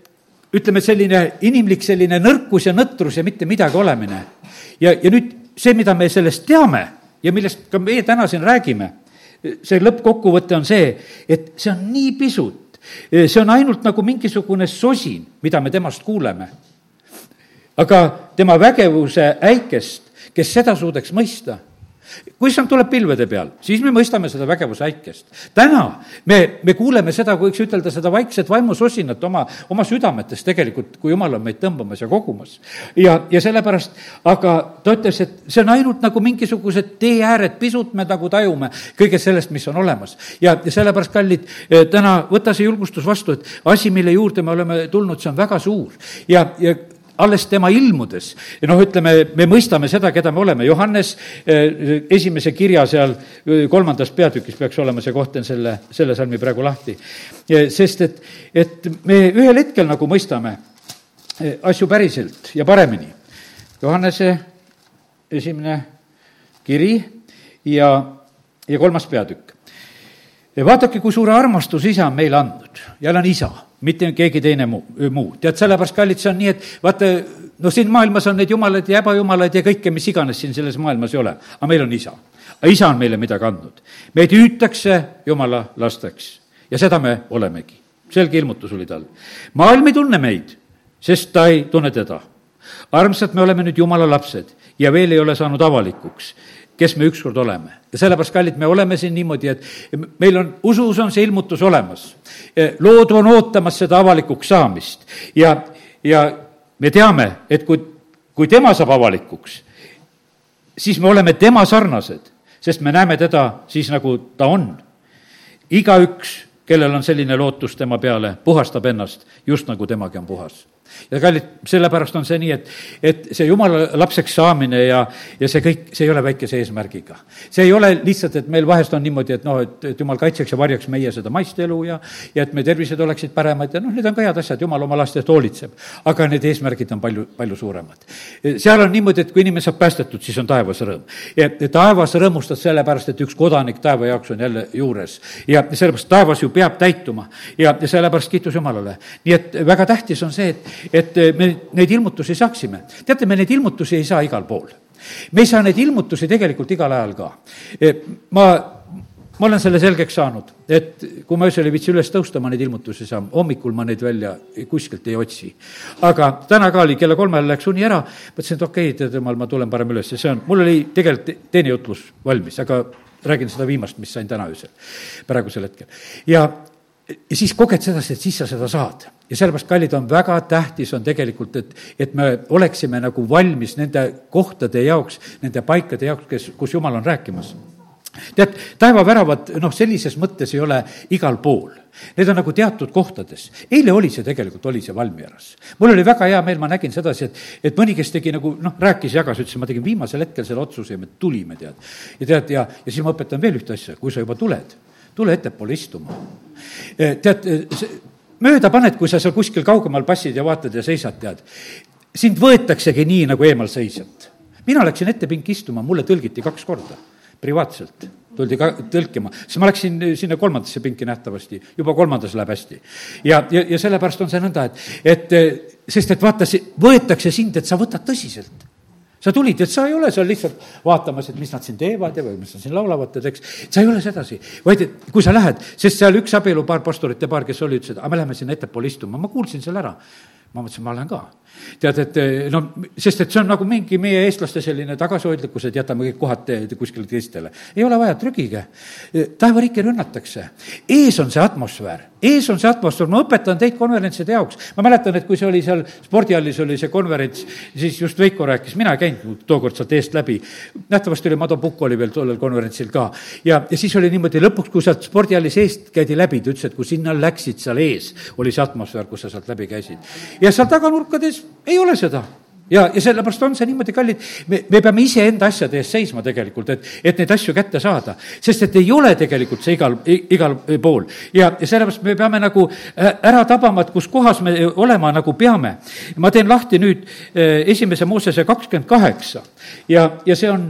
ütleme, selline inimlik selline nõrkus ja nõtrus ja mitte midagi olemine. ja, ja nüüd see, mida me sellest teame ja millest ka meie täna siin räägime, see lõppkokkuvõte on see, et see on nii pisut see on ainult nagu mingisugune sosin, mida me temast kuuleme. aga tema vägevuse äikest, kes seda suudaks mõista kui issand tuleb pilvede peal, siis me mõistame seda vägevuse äikest. täna me, me kuuleme seda, võiks ütelda, seda vaikset vaimusosinat oma, oma südametes tegelikult, kui jumal on meid tõmbamas ja kogumas. ja, ja sellepärast, aga ta ütles, et see on ainult nagu mingisugused teeääred, pisut me nagu tajume kõigest sellest, mis on olemas. ja, ja sellepärast, kallid, täna võta see julgustus vastu, et asi, mille juurde me oleme tulnud, see on väga suur. ja, ja alles tema ilmudes. noh, ütleme, me mõistame seda, keda me oleme. Johannes eh, esimese kirja seal eh, kolmandas peatükis peaks olema see koht, teen selle, selle salmi praegu lahti. sest et, et me ühel hetkel nagu mõistame eh, asju päriselt ja paremini. Johannese esimene kiri ja, ja kolmas peatükk. Vaadake, kui suure armastuse isa on meile andnud, jälle on isa mitte keegi teine muu, muu. tead, sellepärast, kallid, see on nii, et vaata, no siin maailmas on neid jumalaid ja ebajumalaid ja kõike, mis iganes siin selles maailmas ei ole, aga meil on isa. isa on meile midagi andnud. meid hüütakse jumala lasteks ja seda me olemegi. selge ilmutus oli tal. maailm ei tunne meid, sest ta ei tunne teda. armsad, me oleme nüüd jumala lapsed ja veel ei ole saanud avalikuks kes me ükskord oleme. ja sellepärast, kallid, me oleme siin niimoodi, et meil on, usus on see ilmutus olemas. lood on ootamas seda avalikuks saamist ja, ja me teame, et kui, kui tema saab avalikuks, siis me oleme tema sarnased, sest me näeme teda siis, nagu ta on. igaüks, kellel on selline lootus tema peale, puhastab ennast just nagu temagi on puhas ja kallid, sellepärast on see nii, et, et see jumala lapseks saamine ja, ja see kõik, see ei ole väikese eesmärgiga. see ei ole lihtsalt, et meil vahest on niimoodi, et noh, et, et jumal kaitseks ja varjaks meie seda maist elu ja, ja et meie tervised oleksid paremad ja noh, need on ka head asjad, jumal oma laste eest hoolitseb. aga need eesmärgid on palju, palju suuremad. seal on niimoodi, et kui inimene saab päästetud, siis on taevas rõõm. taevas rõõmustad sellepärast, et üks kodanik taeva jaoks on jälle juures ja sellepärast taevas ju peab täituma ja, ja sellepärast kiitus Jumalale. nii et väga tähtis on see, et, et eh, me neid ilmutusi saaksime. teate, me neid ilmutusi ei saa igal pool. me ei saa neid ilmutusi tegelikult igal ajal ka. Eh, ma ma olen selle selgeks saanud, et kui ma öösel ei viitsi üles tõusta, ma neid ilmutusi saan, hommikul ma neid välja kuskilt ei otsi. aga täna ka oli, kella kolmel läks uni ära, mõtlesin, et okei okay,, tead jumal, ma tulen parem üles, see on, mul oli tegelikult teine jutlus valmis, aga räägin seda viimast, mis sain täna öösel, praegusel hetkel. ja ja siis koged sedasi, et siis sa seda saad. ja sellepärast, kallid, on väga tähtis, on tegelikult, et, et me oleksime nagu valmis nende kohtade jaoks, nende paikade jaoks, kes, kus Jumal on rääkimas. tead, taevaväravad, noh, sellises mõttes ei ole igal pool. Need on nagu teatud kohtades. eile oli see tegelikult, oli see Valmieras. mul oli väga hea meel, ma nägin sedasi, et, et mõni, kes tegi nagu noh, rääkis, jagas, ütles, ma tegin viimasel hetkel selle otsuse ja me tulime, tead. ja tead, ja, ja siis ma õpetan veel ühte asja, kui sa juba tuled, tule ettepoole istuma Eh, tead, eh, mööda paned, kui sa seal kuskil kaugemal passid ja vaatad ja seisad, tead. sind võetaksegi nii, nagu eemalseisjat. mina läksin ette pinki istuma, mulle tõlgiti kaks korda, privaatselt tuldi ka tõlkima, siis ma läksin sinna kolmandasse pinki nähtavasti, juba kolmandas läheb hästi. ja, ja, ja sellepärast on see nõnda, et, et sest et vaata, võetakse sind, et sa võtad tõsiselt sa tulid, et sa ei ole seal lihtsalt vaatamas, et mis nad siin teevad ja või mis nad siin laulavad, tead, eks. sa ei ole sedasi, vaid et kui sa lähed, sest seal üks abielupaar, pastorite paar, kes oli, ütles, et aga me läheme sinna ettepoole istuma, ma kuulsin selle ära. ma mõtlesin, ma lähen ka tead, et no sest, et see on nagu mingi meie eestlaste selline tagasihoidlikkus, et jätame kõik kohad kuskile teistele. ei ole vaja, trügige. taevariiki rünnatakse. ees on see atmosfäär, ees on see atmosfäär, ma õpetan teid konverentside jaoks. ma mäletan, et kui see oli seal spordihallis oli see konverents, siis just Veiko rääkis, mina ei käinud tookord sealt eest läbi. nähtavasti oli Mado Pukk oli veel tollel konverentsil ka. ja, ja siis oli niimoodi lõpuks, kui sealt spordihallis eest käidi läbi, ta ütles, et kui sinna läksid seal ees, oli see atmosfäär, kus sa sealt läbi käisid. ja seal taganurkades ei ole seda ja, ja sellepärast on see niimoodi, kallid, me, me peame iseenda asjade eest seisma tegelikult, et, et neid asju kätte saada. sest et ei ole tegelikult see igal, igal pool. ja, ja sellepärast me peame nagu ära tabama, et kus kohas me olema nagu peame. ma teen lahti nüüd esimese Moosese kakskümmend kaheksa ja, ja see on,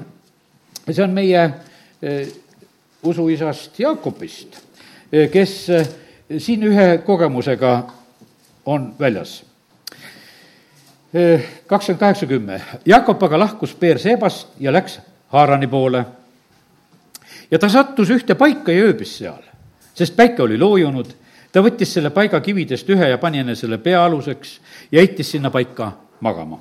see on meie usuisast Jaakobist, kes siin ühe kogemusega on väljas kakskümmend kaheksa kümme. Jakob aga lahkus Beersebast ja läks Haarani poole. ja ta sattus ühte paika ja ööbis seal, sest päike oli loojunud. ta võttis selle paiga kividest ühe ja pani enesele pea aluseks ja heitis sinna paika magama.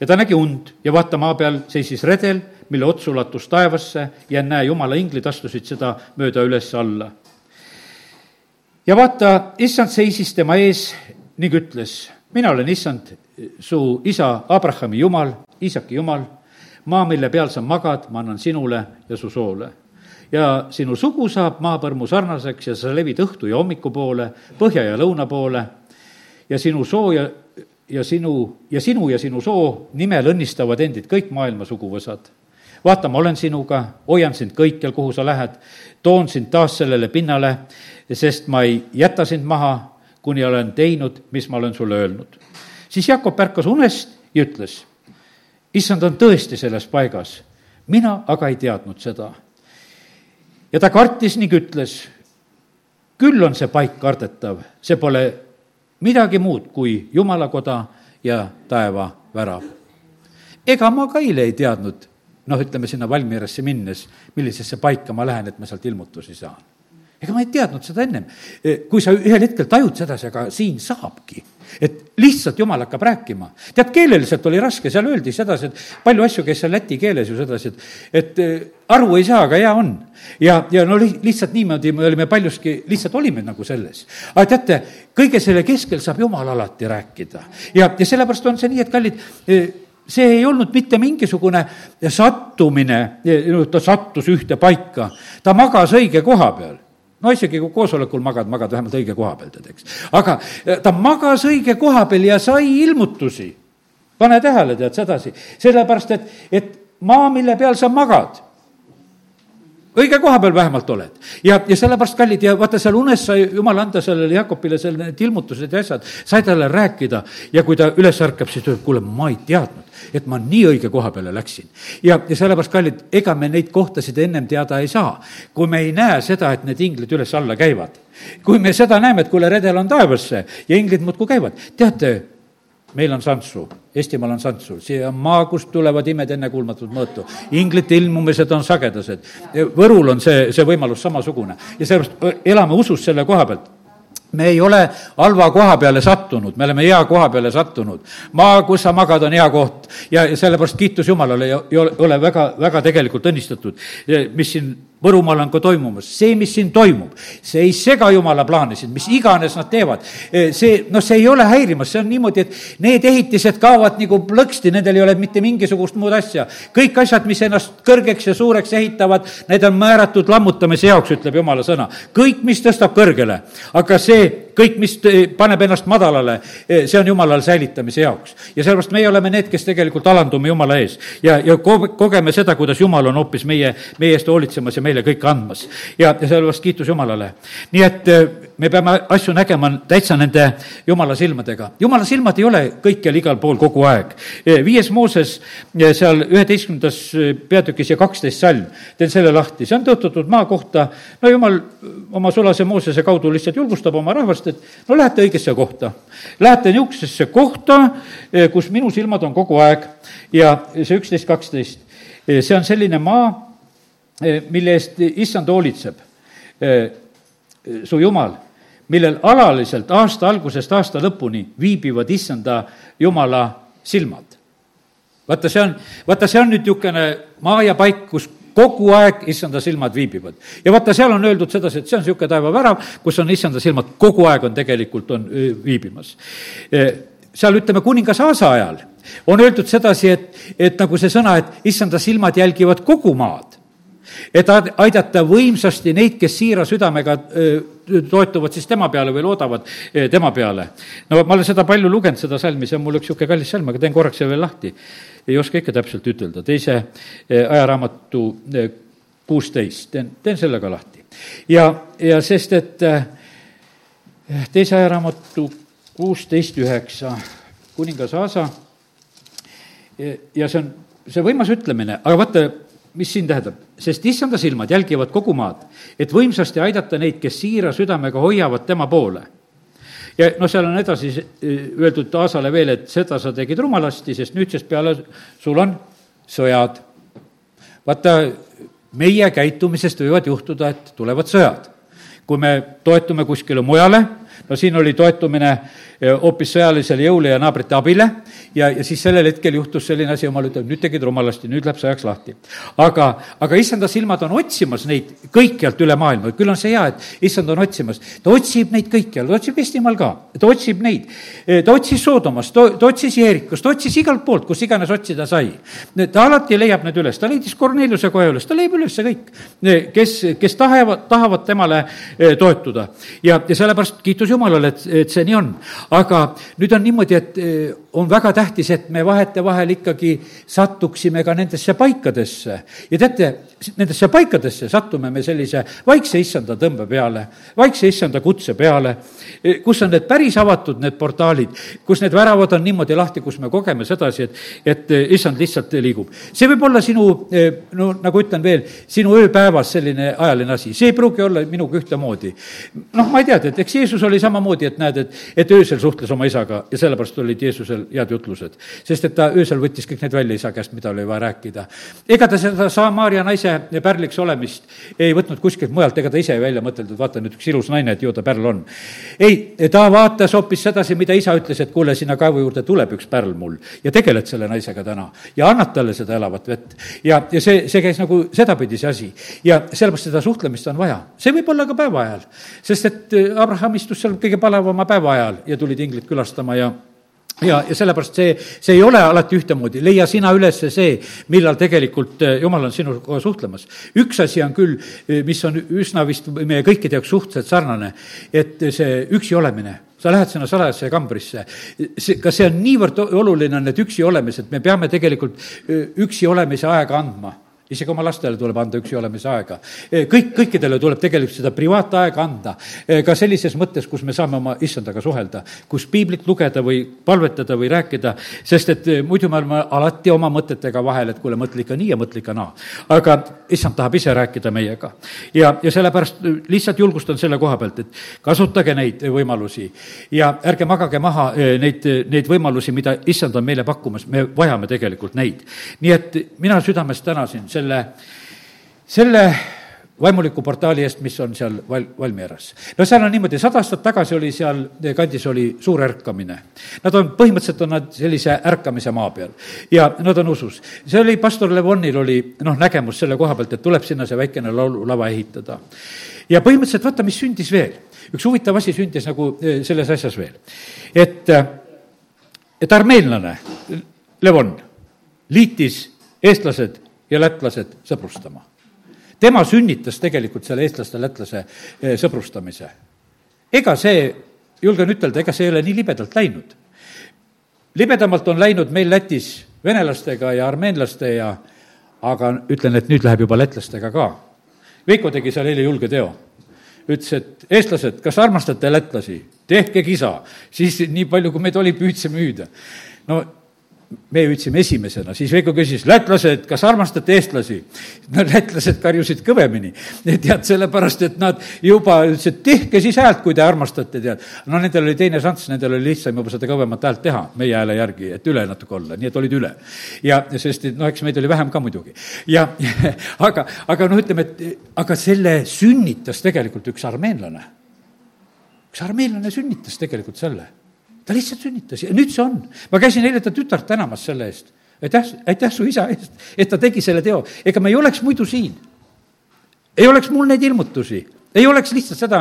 ja ta nägi und ja vaata, maa peal seisis redel, mille ots ulatus taevasse ja näe, jumala inglid astusid seda mööda üles-alla. ja vaata, issand seisis tema ees ning ütles, mina olen issand, su isa Abrahami jumal, Iisaki jumal, maa, mille peal sa magad, ma annan sinule ja su soole ja sinu sugu saab maapõrmu sarnaseks ja sa levid õhtu ja hommiku poole, põhja ja lõuna poole ja sinu soo ja, ja sinu, ja sinu ja sinu soo nimel õnnistavad endid kõik maailma suguvõsad. vaata, ma olen sinuga, hoian sind kõikjal, kuhu sa lähed, toon sind taas sellele pinnale, sest ma ei jäta sind maha, kuni olen teinud, mis ma olen sulle öelnud. Siis Jakob ärkas unest ja ütles, issand on tõesti selles paigas, mina aga ei teadnud seda ja ta kartis ning ütles, küll on see paik kardetav, see pole midagi muud kui jumalakoda ja taeva värav. ega ma ka eile ei teadnud, noh, ütleme sinna Valmierasse minnes, millisesse paika ma lähen, et ma sealt ilmutusi saan. Ega ma ei teadnud seda ennem. kui sa ühel hetkel tajud sedasi, aga siin saabki et lihtsalt jumal hakkab rääkima. tead, keeleliselt oli raske, seal öeldi sedasi, et palju asju käis seal läti keeles ju sedasi, et, et eh, aru ei saa, aga hea on. ja, ja no lihtsalt niimoodi me olime paljuski, lihtsalt olime nagu selles. aga teate, kõige selle keskel saab jumal alati rääkida. ja, ja sellepärast on see nii, et kallid, eh, see ei olnud mitte mingisugune sattumine, ta sattus ühte paika, ta magas õige koha peal no isegi kui koosolekul magad, magad vähemalt õige koha peal, tead, eks. aga eh, ta magas õige koha peal ja sai ilmutusi. pane tähele, tead, sedasi. sellepärast, et, et maa, mille peal sa magad, õige koha peal vähemalt oled. ja, ja sellepärast, kallid, ja vaata, seal unes sai jumal anda sellele Jakobile seal need ilmutused ja asjad, sai talle rääkida ja kui ta üles ärkab, siis ta ütleb, kuule, ma ei teadnud et ma nii õige koha peale läksin. ja, ja sellepärast, kallid, ega me neid kohtasid ennem teada ei saa, kui me ei näe seda, et need inglid üles-alla käivad. kui me seda näeme, et kuule, redel on taevasse ja inglid muudkui käivad, teate, meil on Santsu, Eestimaal on Santsu, see on maa, kust tulevad imed ennekuulmatut mõõtu. inglite ilmumised on sagedased. Võrul on see, see võimalus samasugune. Ja sellepärast elame usus selle koha pealt. Me ei ole halva koha peale sattunud, me oleme hea koha peale sattunud. maa, kus sa magad, on hea koht. Ja, sellepärast kiitus Jumalale ja ole väga, väga tegelikult õnnistatud, mis siin Võrumaal on ka toimumas, see, mis siin toimub, see ei sega jumala plaanisid, mis iganes nad teevad. see, noh, see ei ole häirimas, see on niimoodi, et need ehitised kaovad nagu plõksti, nendel ei ole mitte mingisugust muud asja. kõik asjad, mis ennast kõrgeks ja suureks ehitavad, need on määratud lammutamise jaoks, ütleb jumala sõna. kõik, mis tõstab kõrgele, aga see kõik, mis paneb ennast madalale, see on jumalal säilitamise jaoks. ja sellepärast meie oleme need, kes tegelikult alandume Jumala ees ja, ja ko-, kogeme seda, kuidas Jumal on hoopis meie, meie eest hoolitsemas ja meile kõike andmas. ja, ja sellepärast kiitus Jumalale. nii et eh, me peame asju nägema täitsa nende Jumala silmadega. Jumala silmad ei ole kõikjal igal pool kogu aeg. Eh, viies Mooses eh, seal üheteistkümnendas peatükis ja kaksteist salm, teen selle lahti, see on tõotatud maa kohta, no Jumal oma sulase Moosese kaudu lihtsalt julgustab oma rahvast, sellepärast et no lähete õigesse kohta. Lähete niisugusesse kohta, eh, kus minu silmad on kogu aeg ja see üksteist, kaksteist, eh, see on selline maa, eh, mille eest issand hoolitseb, su jumal, millel alaliselt aasta algusest aasta lõpuni viibivad issanda jumala silmad. vaata, see on, vaata, see on nüüd niisugune maa ja paik, kus kogu aeg issanda silmad viibivad. ja vaata, seal on öeldud sedasi, et see on niisugune taevavärav, kus on issanda silmad kogu aeg on tegelikult, on viibimas. seal ütleme, kuningas Aasa ajal on öeldud sedasi, et, et nagu see sõna, et issanda silmad jälgivad kogu maad et aidata võimsasti neid, kes siira südamega toetuvad siis tema peale või loodavad tema peale. no ma olen seda palju lugenud, seda salmi, see on mul üks niisugune kallis salm, aga teen korraks selle veel lahti ei oska ikka täpselt ütelda, teise eh, ajaraamatu eh, kuusteist, teen, teen selle ka lahti. ja, ja sest, et eh, teise ajaraamatu kuusteist üheksa, kuningas Aasa, ja see on, see võimas ütlemine, aga vaata, mis siin tähendab, sest issanda silmad jälgivad kogu maad, et võimsasti aidata neid, kes siira südamega hoiavad tema poole ja noh, seal on edasi eh, öeldud Aasale veel, et seda sa tegid rumalasti, sest nüüdsest peale sul on sõjad. vaata, meie käitumisest võivad juhtuda, et tulevad sõjad kui me toetume kuskile mujale, no siin oli toetumine hoopis sõjalisele jõule ja naabrite abile ja, ja siis sellel hetkel juhtus selline asi, jumal ütleb, nüüd tegid rumalasti, nüüd läheb sõjaks lahti. aga, aga issanda silmad on otsimas neid kõikjalt üle maailma, küll on see hea, et issand on otsimas. ta otsib neid kõikjal, ta otsib Eestimaal ka, ta otsib neid. ta otsis Soodomast, ta otsis Jeerikust, ta otsis igalt poolt, kus iganes otsida sai. ta alati leiab need üles, ta leidis Korneliuse koja üles, ta leiab üles kõik, kes, kes tahavad, tahavad temale toetuda. ja, ja sellepärast kiitus Jumalale, et, et see nii on aga nüüd on niimoodi, et eh, on väga tähtis, et me vahetevahel ikkagi satuksime ka nendesse paikadesse. ja teate, nendesse paikadesse satume me sellise vaikse issanda tõmbe peale, vaikse issanda kutse peale, kus on need päris avatud, need portaalid, kus need väravad on niimoodi lahti, kus me kogeme sedasi, et, et issand lihtsalt liigub. see võib olla sinu, no nagu ütlen veel, sinu ööpäevas selline ajaline asi, see ei pruugi olla minuga ühtemoodi. noh, ma ei tea, et eks Jeesus oli samamoodi, et näed, et, et öösel suhtles oma isaga ja sellepärast olid Jeesusel head jutlused. sest et ta öösel võttis kõik need välja isa käest, mida oli vaja rääkida. ega ta seda Samaria naise pärliks olemist ei võtnud kuskilt mujalt, ega ta ise ei välja mõtelnud, vaata nüüd üks ilus naine, et ju ta pärl on. ei, ta vaatas hoopis sedasi, mida isa ütles, et kuule, sinna kaevu juurde tuleb üks pärl mul ja tegeled selle naisega täna ja annad talle seda elavat vett. ja, ja see, see käis nagu sedapidi, see asi. ja sellepärast seda suhtlemist on vaja. see võib olla ka päeva ajal, sest et Abraham istus seal kõige palavama päeva ajal ja tuli tulid inglid külastama ja ja, ja sellepärast see, see ei ole alati ühtemoodi, leia sina üles see, millal tegelikult eh, Jumal on sinuga suhtlemas. üks asi on küll, eh, mis on üsna vist meie kõikide jaoks suhteliselt sarnane, et see üksi olemine sa lähed sinna salajasse kambrisse. see, kas see on niivõrd oluline, on need üksi olemised, me peame tegelikult eh, üksi olemise aega andma isegi oma lastele tuleb anda üksi olemise aega. E, kõik, kõikidele tuleb tegelikult seda privaataega anda, e, ka sellises mõttes, kus me saame oma issandaga suhelda, kus piiblit lugeda või palvetada või rääkida, sest et e, muidu me oleme alati oma mõtetega vahel, et kuule, mõtle ikka nii ja mõtle ikka naa. aga issand tahab ise rääkida meiega. ja, ja sellepärast lihtsalt julgustan selle koha pealt, et kasutage neid võimalusi ja ärge magage maha neid, neid võimalusi, mida issand on meile pakkumas, me vajame tegelikult neid. nii et mina südamest tänasin selle selle, selle vaimuliku portaali eest, mis on seal Val-, Valmieras. no seal on niimoodi, sada aastat tagasi oli seal kandis oli suur ärkamine. Nad on, põhimõtteliselt on nad sellise ärkamise maa peal ja nad on usus. see oli, pastor Levonil oli noh, nägemus selle koha pealt, et tuleb sinna see väikene laululava ehitada. ja põhimõtteliselt vaata, mis sündis veel. üks huvitav asi sündis nagu eh, selles asjas veel. et, eh, et armeenlane, Levon, liitis eestlased ja lätlased sõbrustama. tema sünnitas tegelikult selle eestlaste-lätlase eh, sõbrustamise. ega see, julgen ütelda, ega see ei ole nii libedalt läinud. libedamalt on läinud meil Lätis venelastega ja armeenlaste ja aga ütlen, et nüüd läheb juba lätlastega ka. Veiko tegi seal eile julge teo ütles, et eestlased, kas armastate lätlasi? tehke kisa, siis nii palju, kui meid oli, püüdsime müüda. no me hüüdsime esimesena, siis Veiko küsis, lätlased, kas armastate eestlasi? no lätlased karjusid kõvemini, tead, sellepärast et nad juba ütlesid, tehke siis häält, kui te armastate, tead. no nendel oli teine šanss, nendel oli lihtsam juba seda kõvemat häält teha meie hääle järgi, et üle natuke olla, nii et olid üle. ja sest, et noh, eks meid oli vähem ka muidugi. ja aga, aga noh, ütleme, et aga selle sünnitas tegelikult üks armeenlane. üks armeenlane sünnitas tegelikult selle ta lihtsalt sünnitas ja nüüd see on. ma käisin eile ta tütart tänamas selle eest. aitäh, aitäh su isa eest, et ta tegi selle teo. ega me ei oleks muidu siin. ei oleks mul neid ilmutusi ei oleks lihtsalt seda,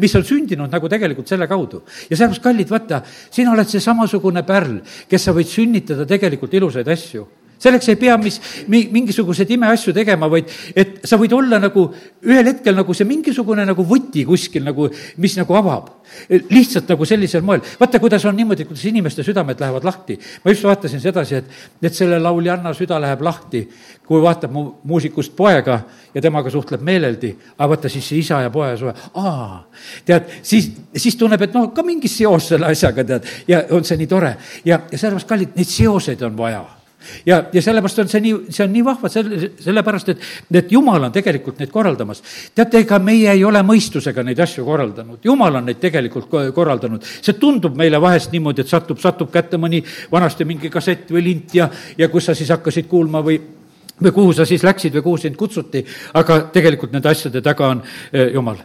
mis on sündinud nagu tegelikult selle kaudu. ja sellepärast, kallid, vaata, sina oled see samasugune pärl, kes sa võid sünnitada tegelikult ilusaid asju selleks ei pea mis, mi-, mingisuguseid imeasju tegema, vaid et sa võid olla nagu ühel hetkel nagu see mingisugune nagu võti kuskil nagu, mis nagu avab. lihtsalt nagu sellisel moel. vaata, kuidas on niimoodi, kuidas inimeste südamed lähevad lahti. ma just vaatasin sedasi, et, et selle lauljanna süda läheb lahti, kui vaatab mu muusikust poega ja temaga suhtleb meeleldi, aga vaata siis see isa ja poja suhe, aa, tead, siis, siis tunneb, et noh, ka mingi seos selle asjaga, tead, ja on see nii tore. ja, ja sellepärast, kallid, neid seoseid on vaja ja, ja sellepärast on see nii, see on nii vahva, selle, sellepärast et, et jumal on tegelikult neid korraldamas. teate, ega meie ei ole mõistusega neid asju korraldanud, jumal on neid tegelikult korraldanud. see tundub meile vahest niimoodi, et satub, satub kätte mõni vanasti mingi kassett või lint ja, ja kus sa siis hakkasid kuulma või või kuhu sa siis läksid või kuhu sind kutsuti, aga tegelikult nende asjade taga on eh, Jumal.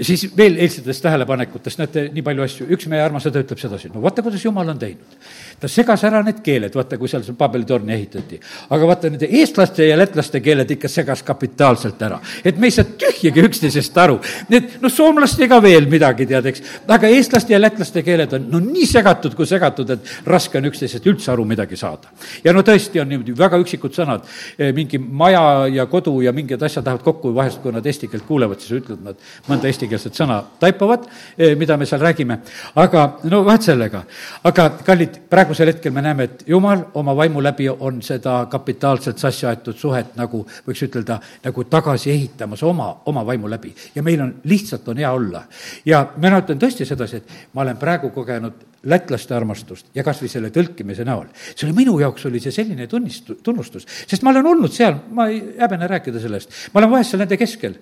siis veel eilsetest tähelepanekutest, näete, nii palju asju, üks meie armas õde ütleb sedasi, no vaata, kuidas Jumal on teinud ta segas ära need keeled, vaata, kui seal see Paabeli torni ehitati. aga vaata, nende eestlaste ja lätlaste keeled ikka segas kapitaalselt ära. et me ei saa tühjagi üksteisest aru. Need, noh, soomlastega veel midagi, tead, eks, aga eestlaste ja lätlaste keeled on no nii segatud kui segatud, et raske on üksteisest üldse aru midagi saada. ja no tõesti on niimoodi väga üksikud sõnad, mingi maja ja kodu ja mingid asjad lähevad kokku, vahest kui nad eesti keelt kuulevad, siis ütlevad nad mõnda eestikeelset sõna taipavad, eh, mida me seal räägime, aga no vahet sellega. aga kallid, praegu praegusel hetkel me näeme, et Jumal oma vaimu läbi on seda kapitaalselt sassi aetud suhet nagu, võiks ütelda, nagu tagasi ehitamas oma, oma vaimu läbi. ja meil on, lihtsalt on hea olla. ja mina ütlen tõesti sedasi, et ma olen praegu kogenud lätlaste armastust ja kas või selle tõlkimise näol. see oli minu jaoks, oli see selline tunnistu-, tunnustus, sest ma olen olnud seal, ma ei häbene rääkida sellest, ma olen vahest seal nende keskel.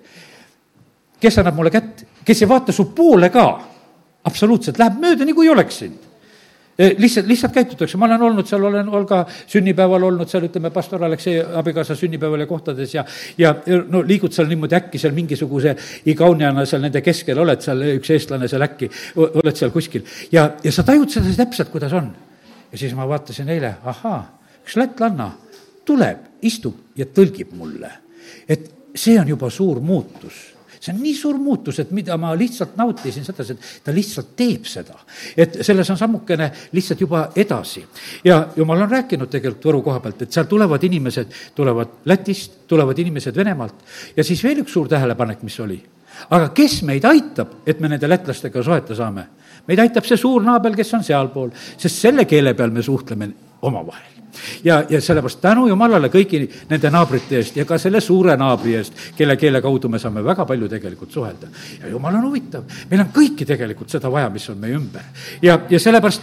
kes annab mulle kätt, kes ei vaata su poole ka, absoluutselt, läheb mööda, kui ei oleks sind lihtsalt, lihtsalt käitutakse, ma olen olnud seal, olen Olga sünnipäeval olnud seal, ütleme, pastor Aleksei abikaasa sünnipäeval ja kohtades ja ja no liigud seal niimoodi äkki seal mingisuguse igauniana seal nende keskel, oled seal üks eestlane seal äkki, oled seal kuskil. ja, ja sa tajud seda täpselt, kuidas on. ja siis ma vaatasin eile, ahaa, üks lätlanna tuleb, istub ja tõlgib mulle. et see on juba suur muutus see on nii suur muutus, et mida ma lihtsalt nautisin sedasi, et ta lihtsalt teeb seda. et selles on sammukene lihtsalt juba edasi. ja jumal on rääkinud tegelikult Võru koha pealt, et seal tulevad inimesed, tulevad Lätist, tulevad inimesed Venemaalt ja siis veel üks suur tähelepanek, mis oli. aga kes meid aitab, et me nende lätlastega suhete saame? meid aitab see suur naaber, kes on sealpool, sest selle keele peal me suhtleme omavahel ja, ja sellepärast tänu Jumalale kõigi nende naabrite eest ja ka selle suure naabri eest, kelle keele kaudu me saame väga palju tegelikult suhelda. ja Jumal on huvitav, meil on kõiki tegelikult seda vaja, mis on meie ümber. ja, ja sellepärast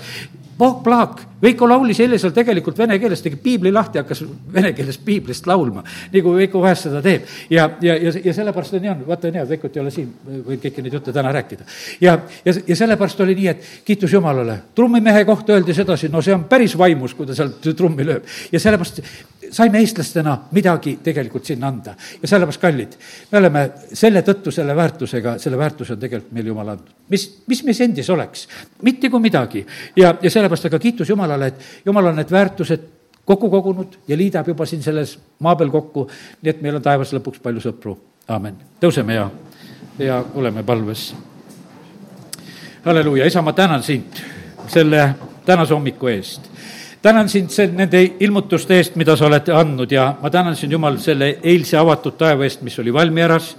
Voh Plaak, Veiko laulis eile seal tegelikult vene keeles, tegi piibli lahti, hakkas vene keeles piiblist laulma, kui Veiko vahest seda teeb. ja, ja, ja, ja sellepärast on nii on, vaata on hea, Veikot ei ole siin, võin kõiki neid jutte täna rääkida. ja, ja, ja sellepärast oli nii, et kiitus Jumalale, trummimehe kohta öeldi sedasi, no see on päris vaimus, kui ta sealt trummi lööb. ja sellepärast saime eestlastena midagi tegelikult sinna anda. ja sellepärast, kallid, me oleme selle tõttu selle väärtusega, selle väärtuse on tegelikult meile Jumal andnud. mis, mis meis endis oleks, mitte kui midagi. ja, ja sellepärast aga kiitus Jumalale, et Jumal on need väärtused kokku kogunud ja liidab juba siin selles maa peal kokku, nii et meil on taevas lõpuks palju sõpru. aamen. tõuseme ja, ja oleme palves. halleluuja, isa, ma tänan sind selle tänase hommiku eest tänan sind see, nende ilmutuste eest, mida sa oled andnud ja ma tänan sind, Jumal, selle eilse avatud taeva eest, mis oli Valmieras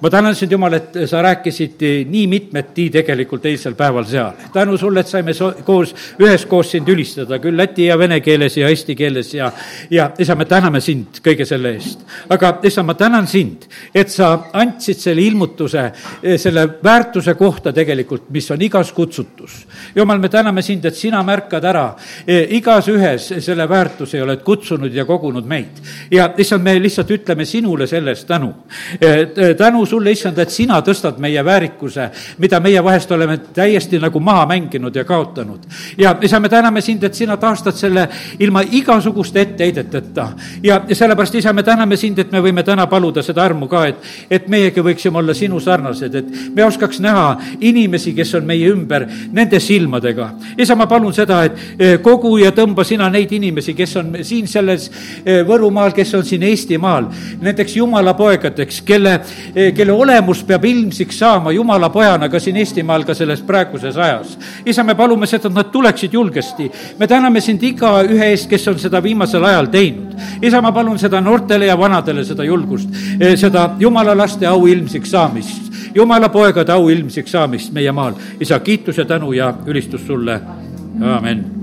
ma tänan sind, Jumal, et sa rääkisid nii mitmeti tegelikult eilsel päeval seal. tänu sulle, et saime so-, koos, üheskoos sind ülistada, küll läti ja vene keeles ja eesti keeles ja, ja isa, me täname sind kõige selle eest. aga isa, ma tänan sind, et sa andsid selle ilmutuse, selle väärtuse kohta tegelikult, mis on igas kutsutus. Jumal, me täname sind, et sina märkad ära e, igas ühes selle väärtuse ja oled kutsunud ja kogunud meid. ja issand, me lihtsalt ütleme sinule selle eest tänu. E, tänu tänu sulle, issand, et sina tõstad meie väärikuse, mida meie vahest oleme täiesti nagu maha mänginud ja kaotanud. ja isa, me täname sind, et sina taastad selle ilma igasuguste etteheideteta. ja, sellepärast, isa, me täname sind, et me võime täna paluda seda armu ka, et, et meiegi võiksime olla sinu sarnased, et me oskaks näha inimesi, kes on meie ümber, nende silmadega. isa, ma palun seda, et eh, kogu ja tõmba sina neid inimesi, kes on siin selles eh, Võrumaal, kes on siin Eestimaal, nendeks jumala poegadeks, kelle eh, kelle olemus peab ilmsiks saama Jumala pojana ka siin Eestimaal, ka selles praeguses ajas. isa, me palume seda, et nad tuleksid julgesti. me täname sind igaühe eest, kes on seda viimasel ajal teinud. isa, ma palun seda noortele ja vanadele seda julgust, eh, seda Jumala laste au ilmsiks saamist, Jumala poegade au ilmsiks saamist meie maal. isa, kiitus ja tänu ja ülistus sulle, amin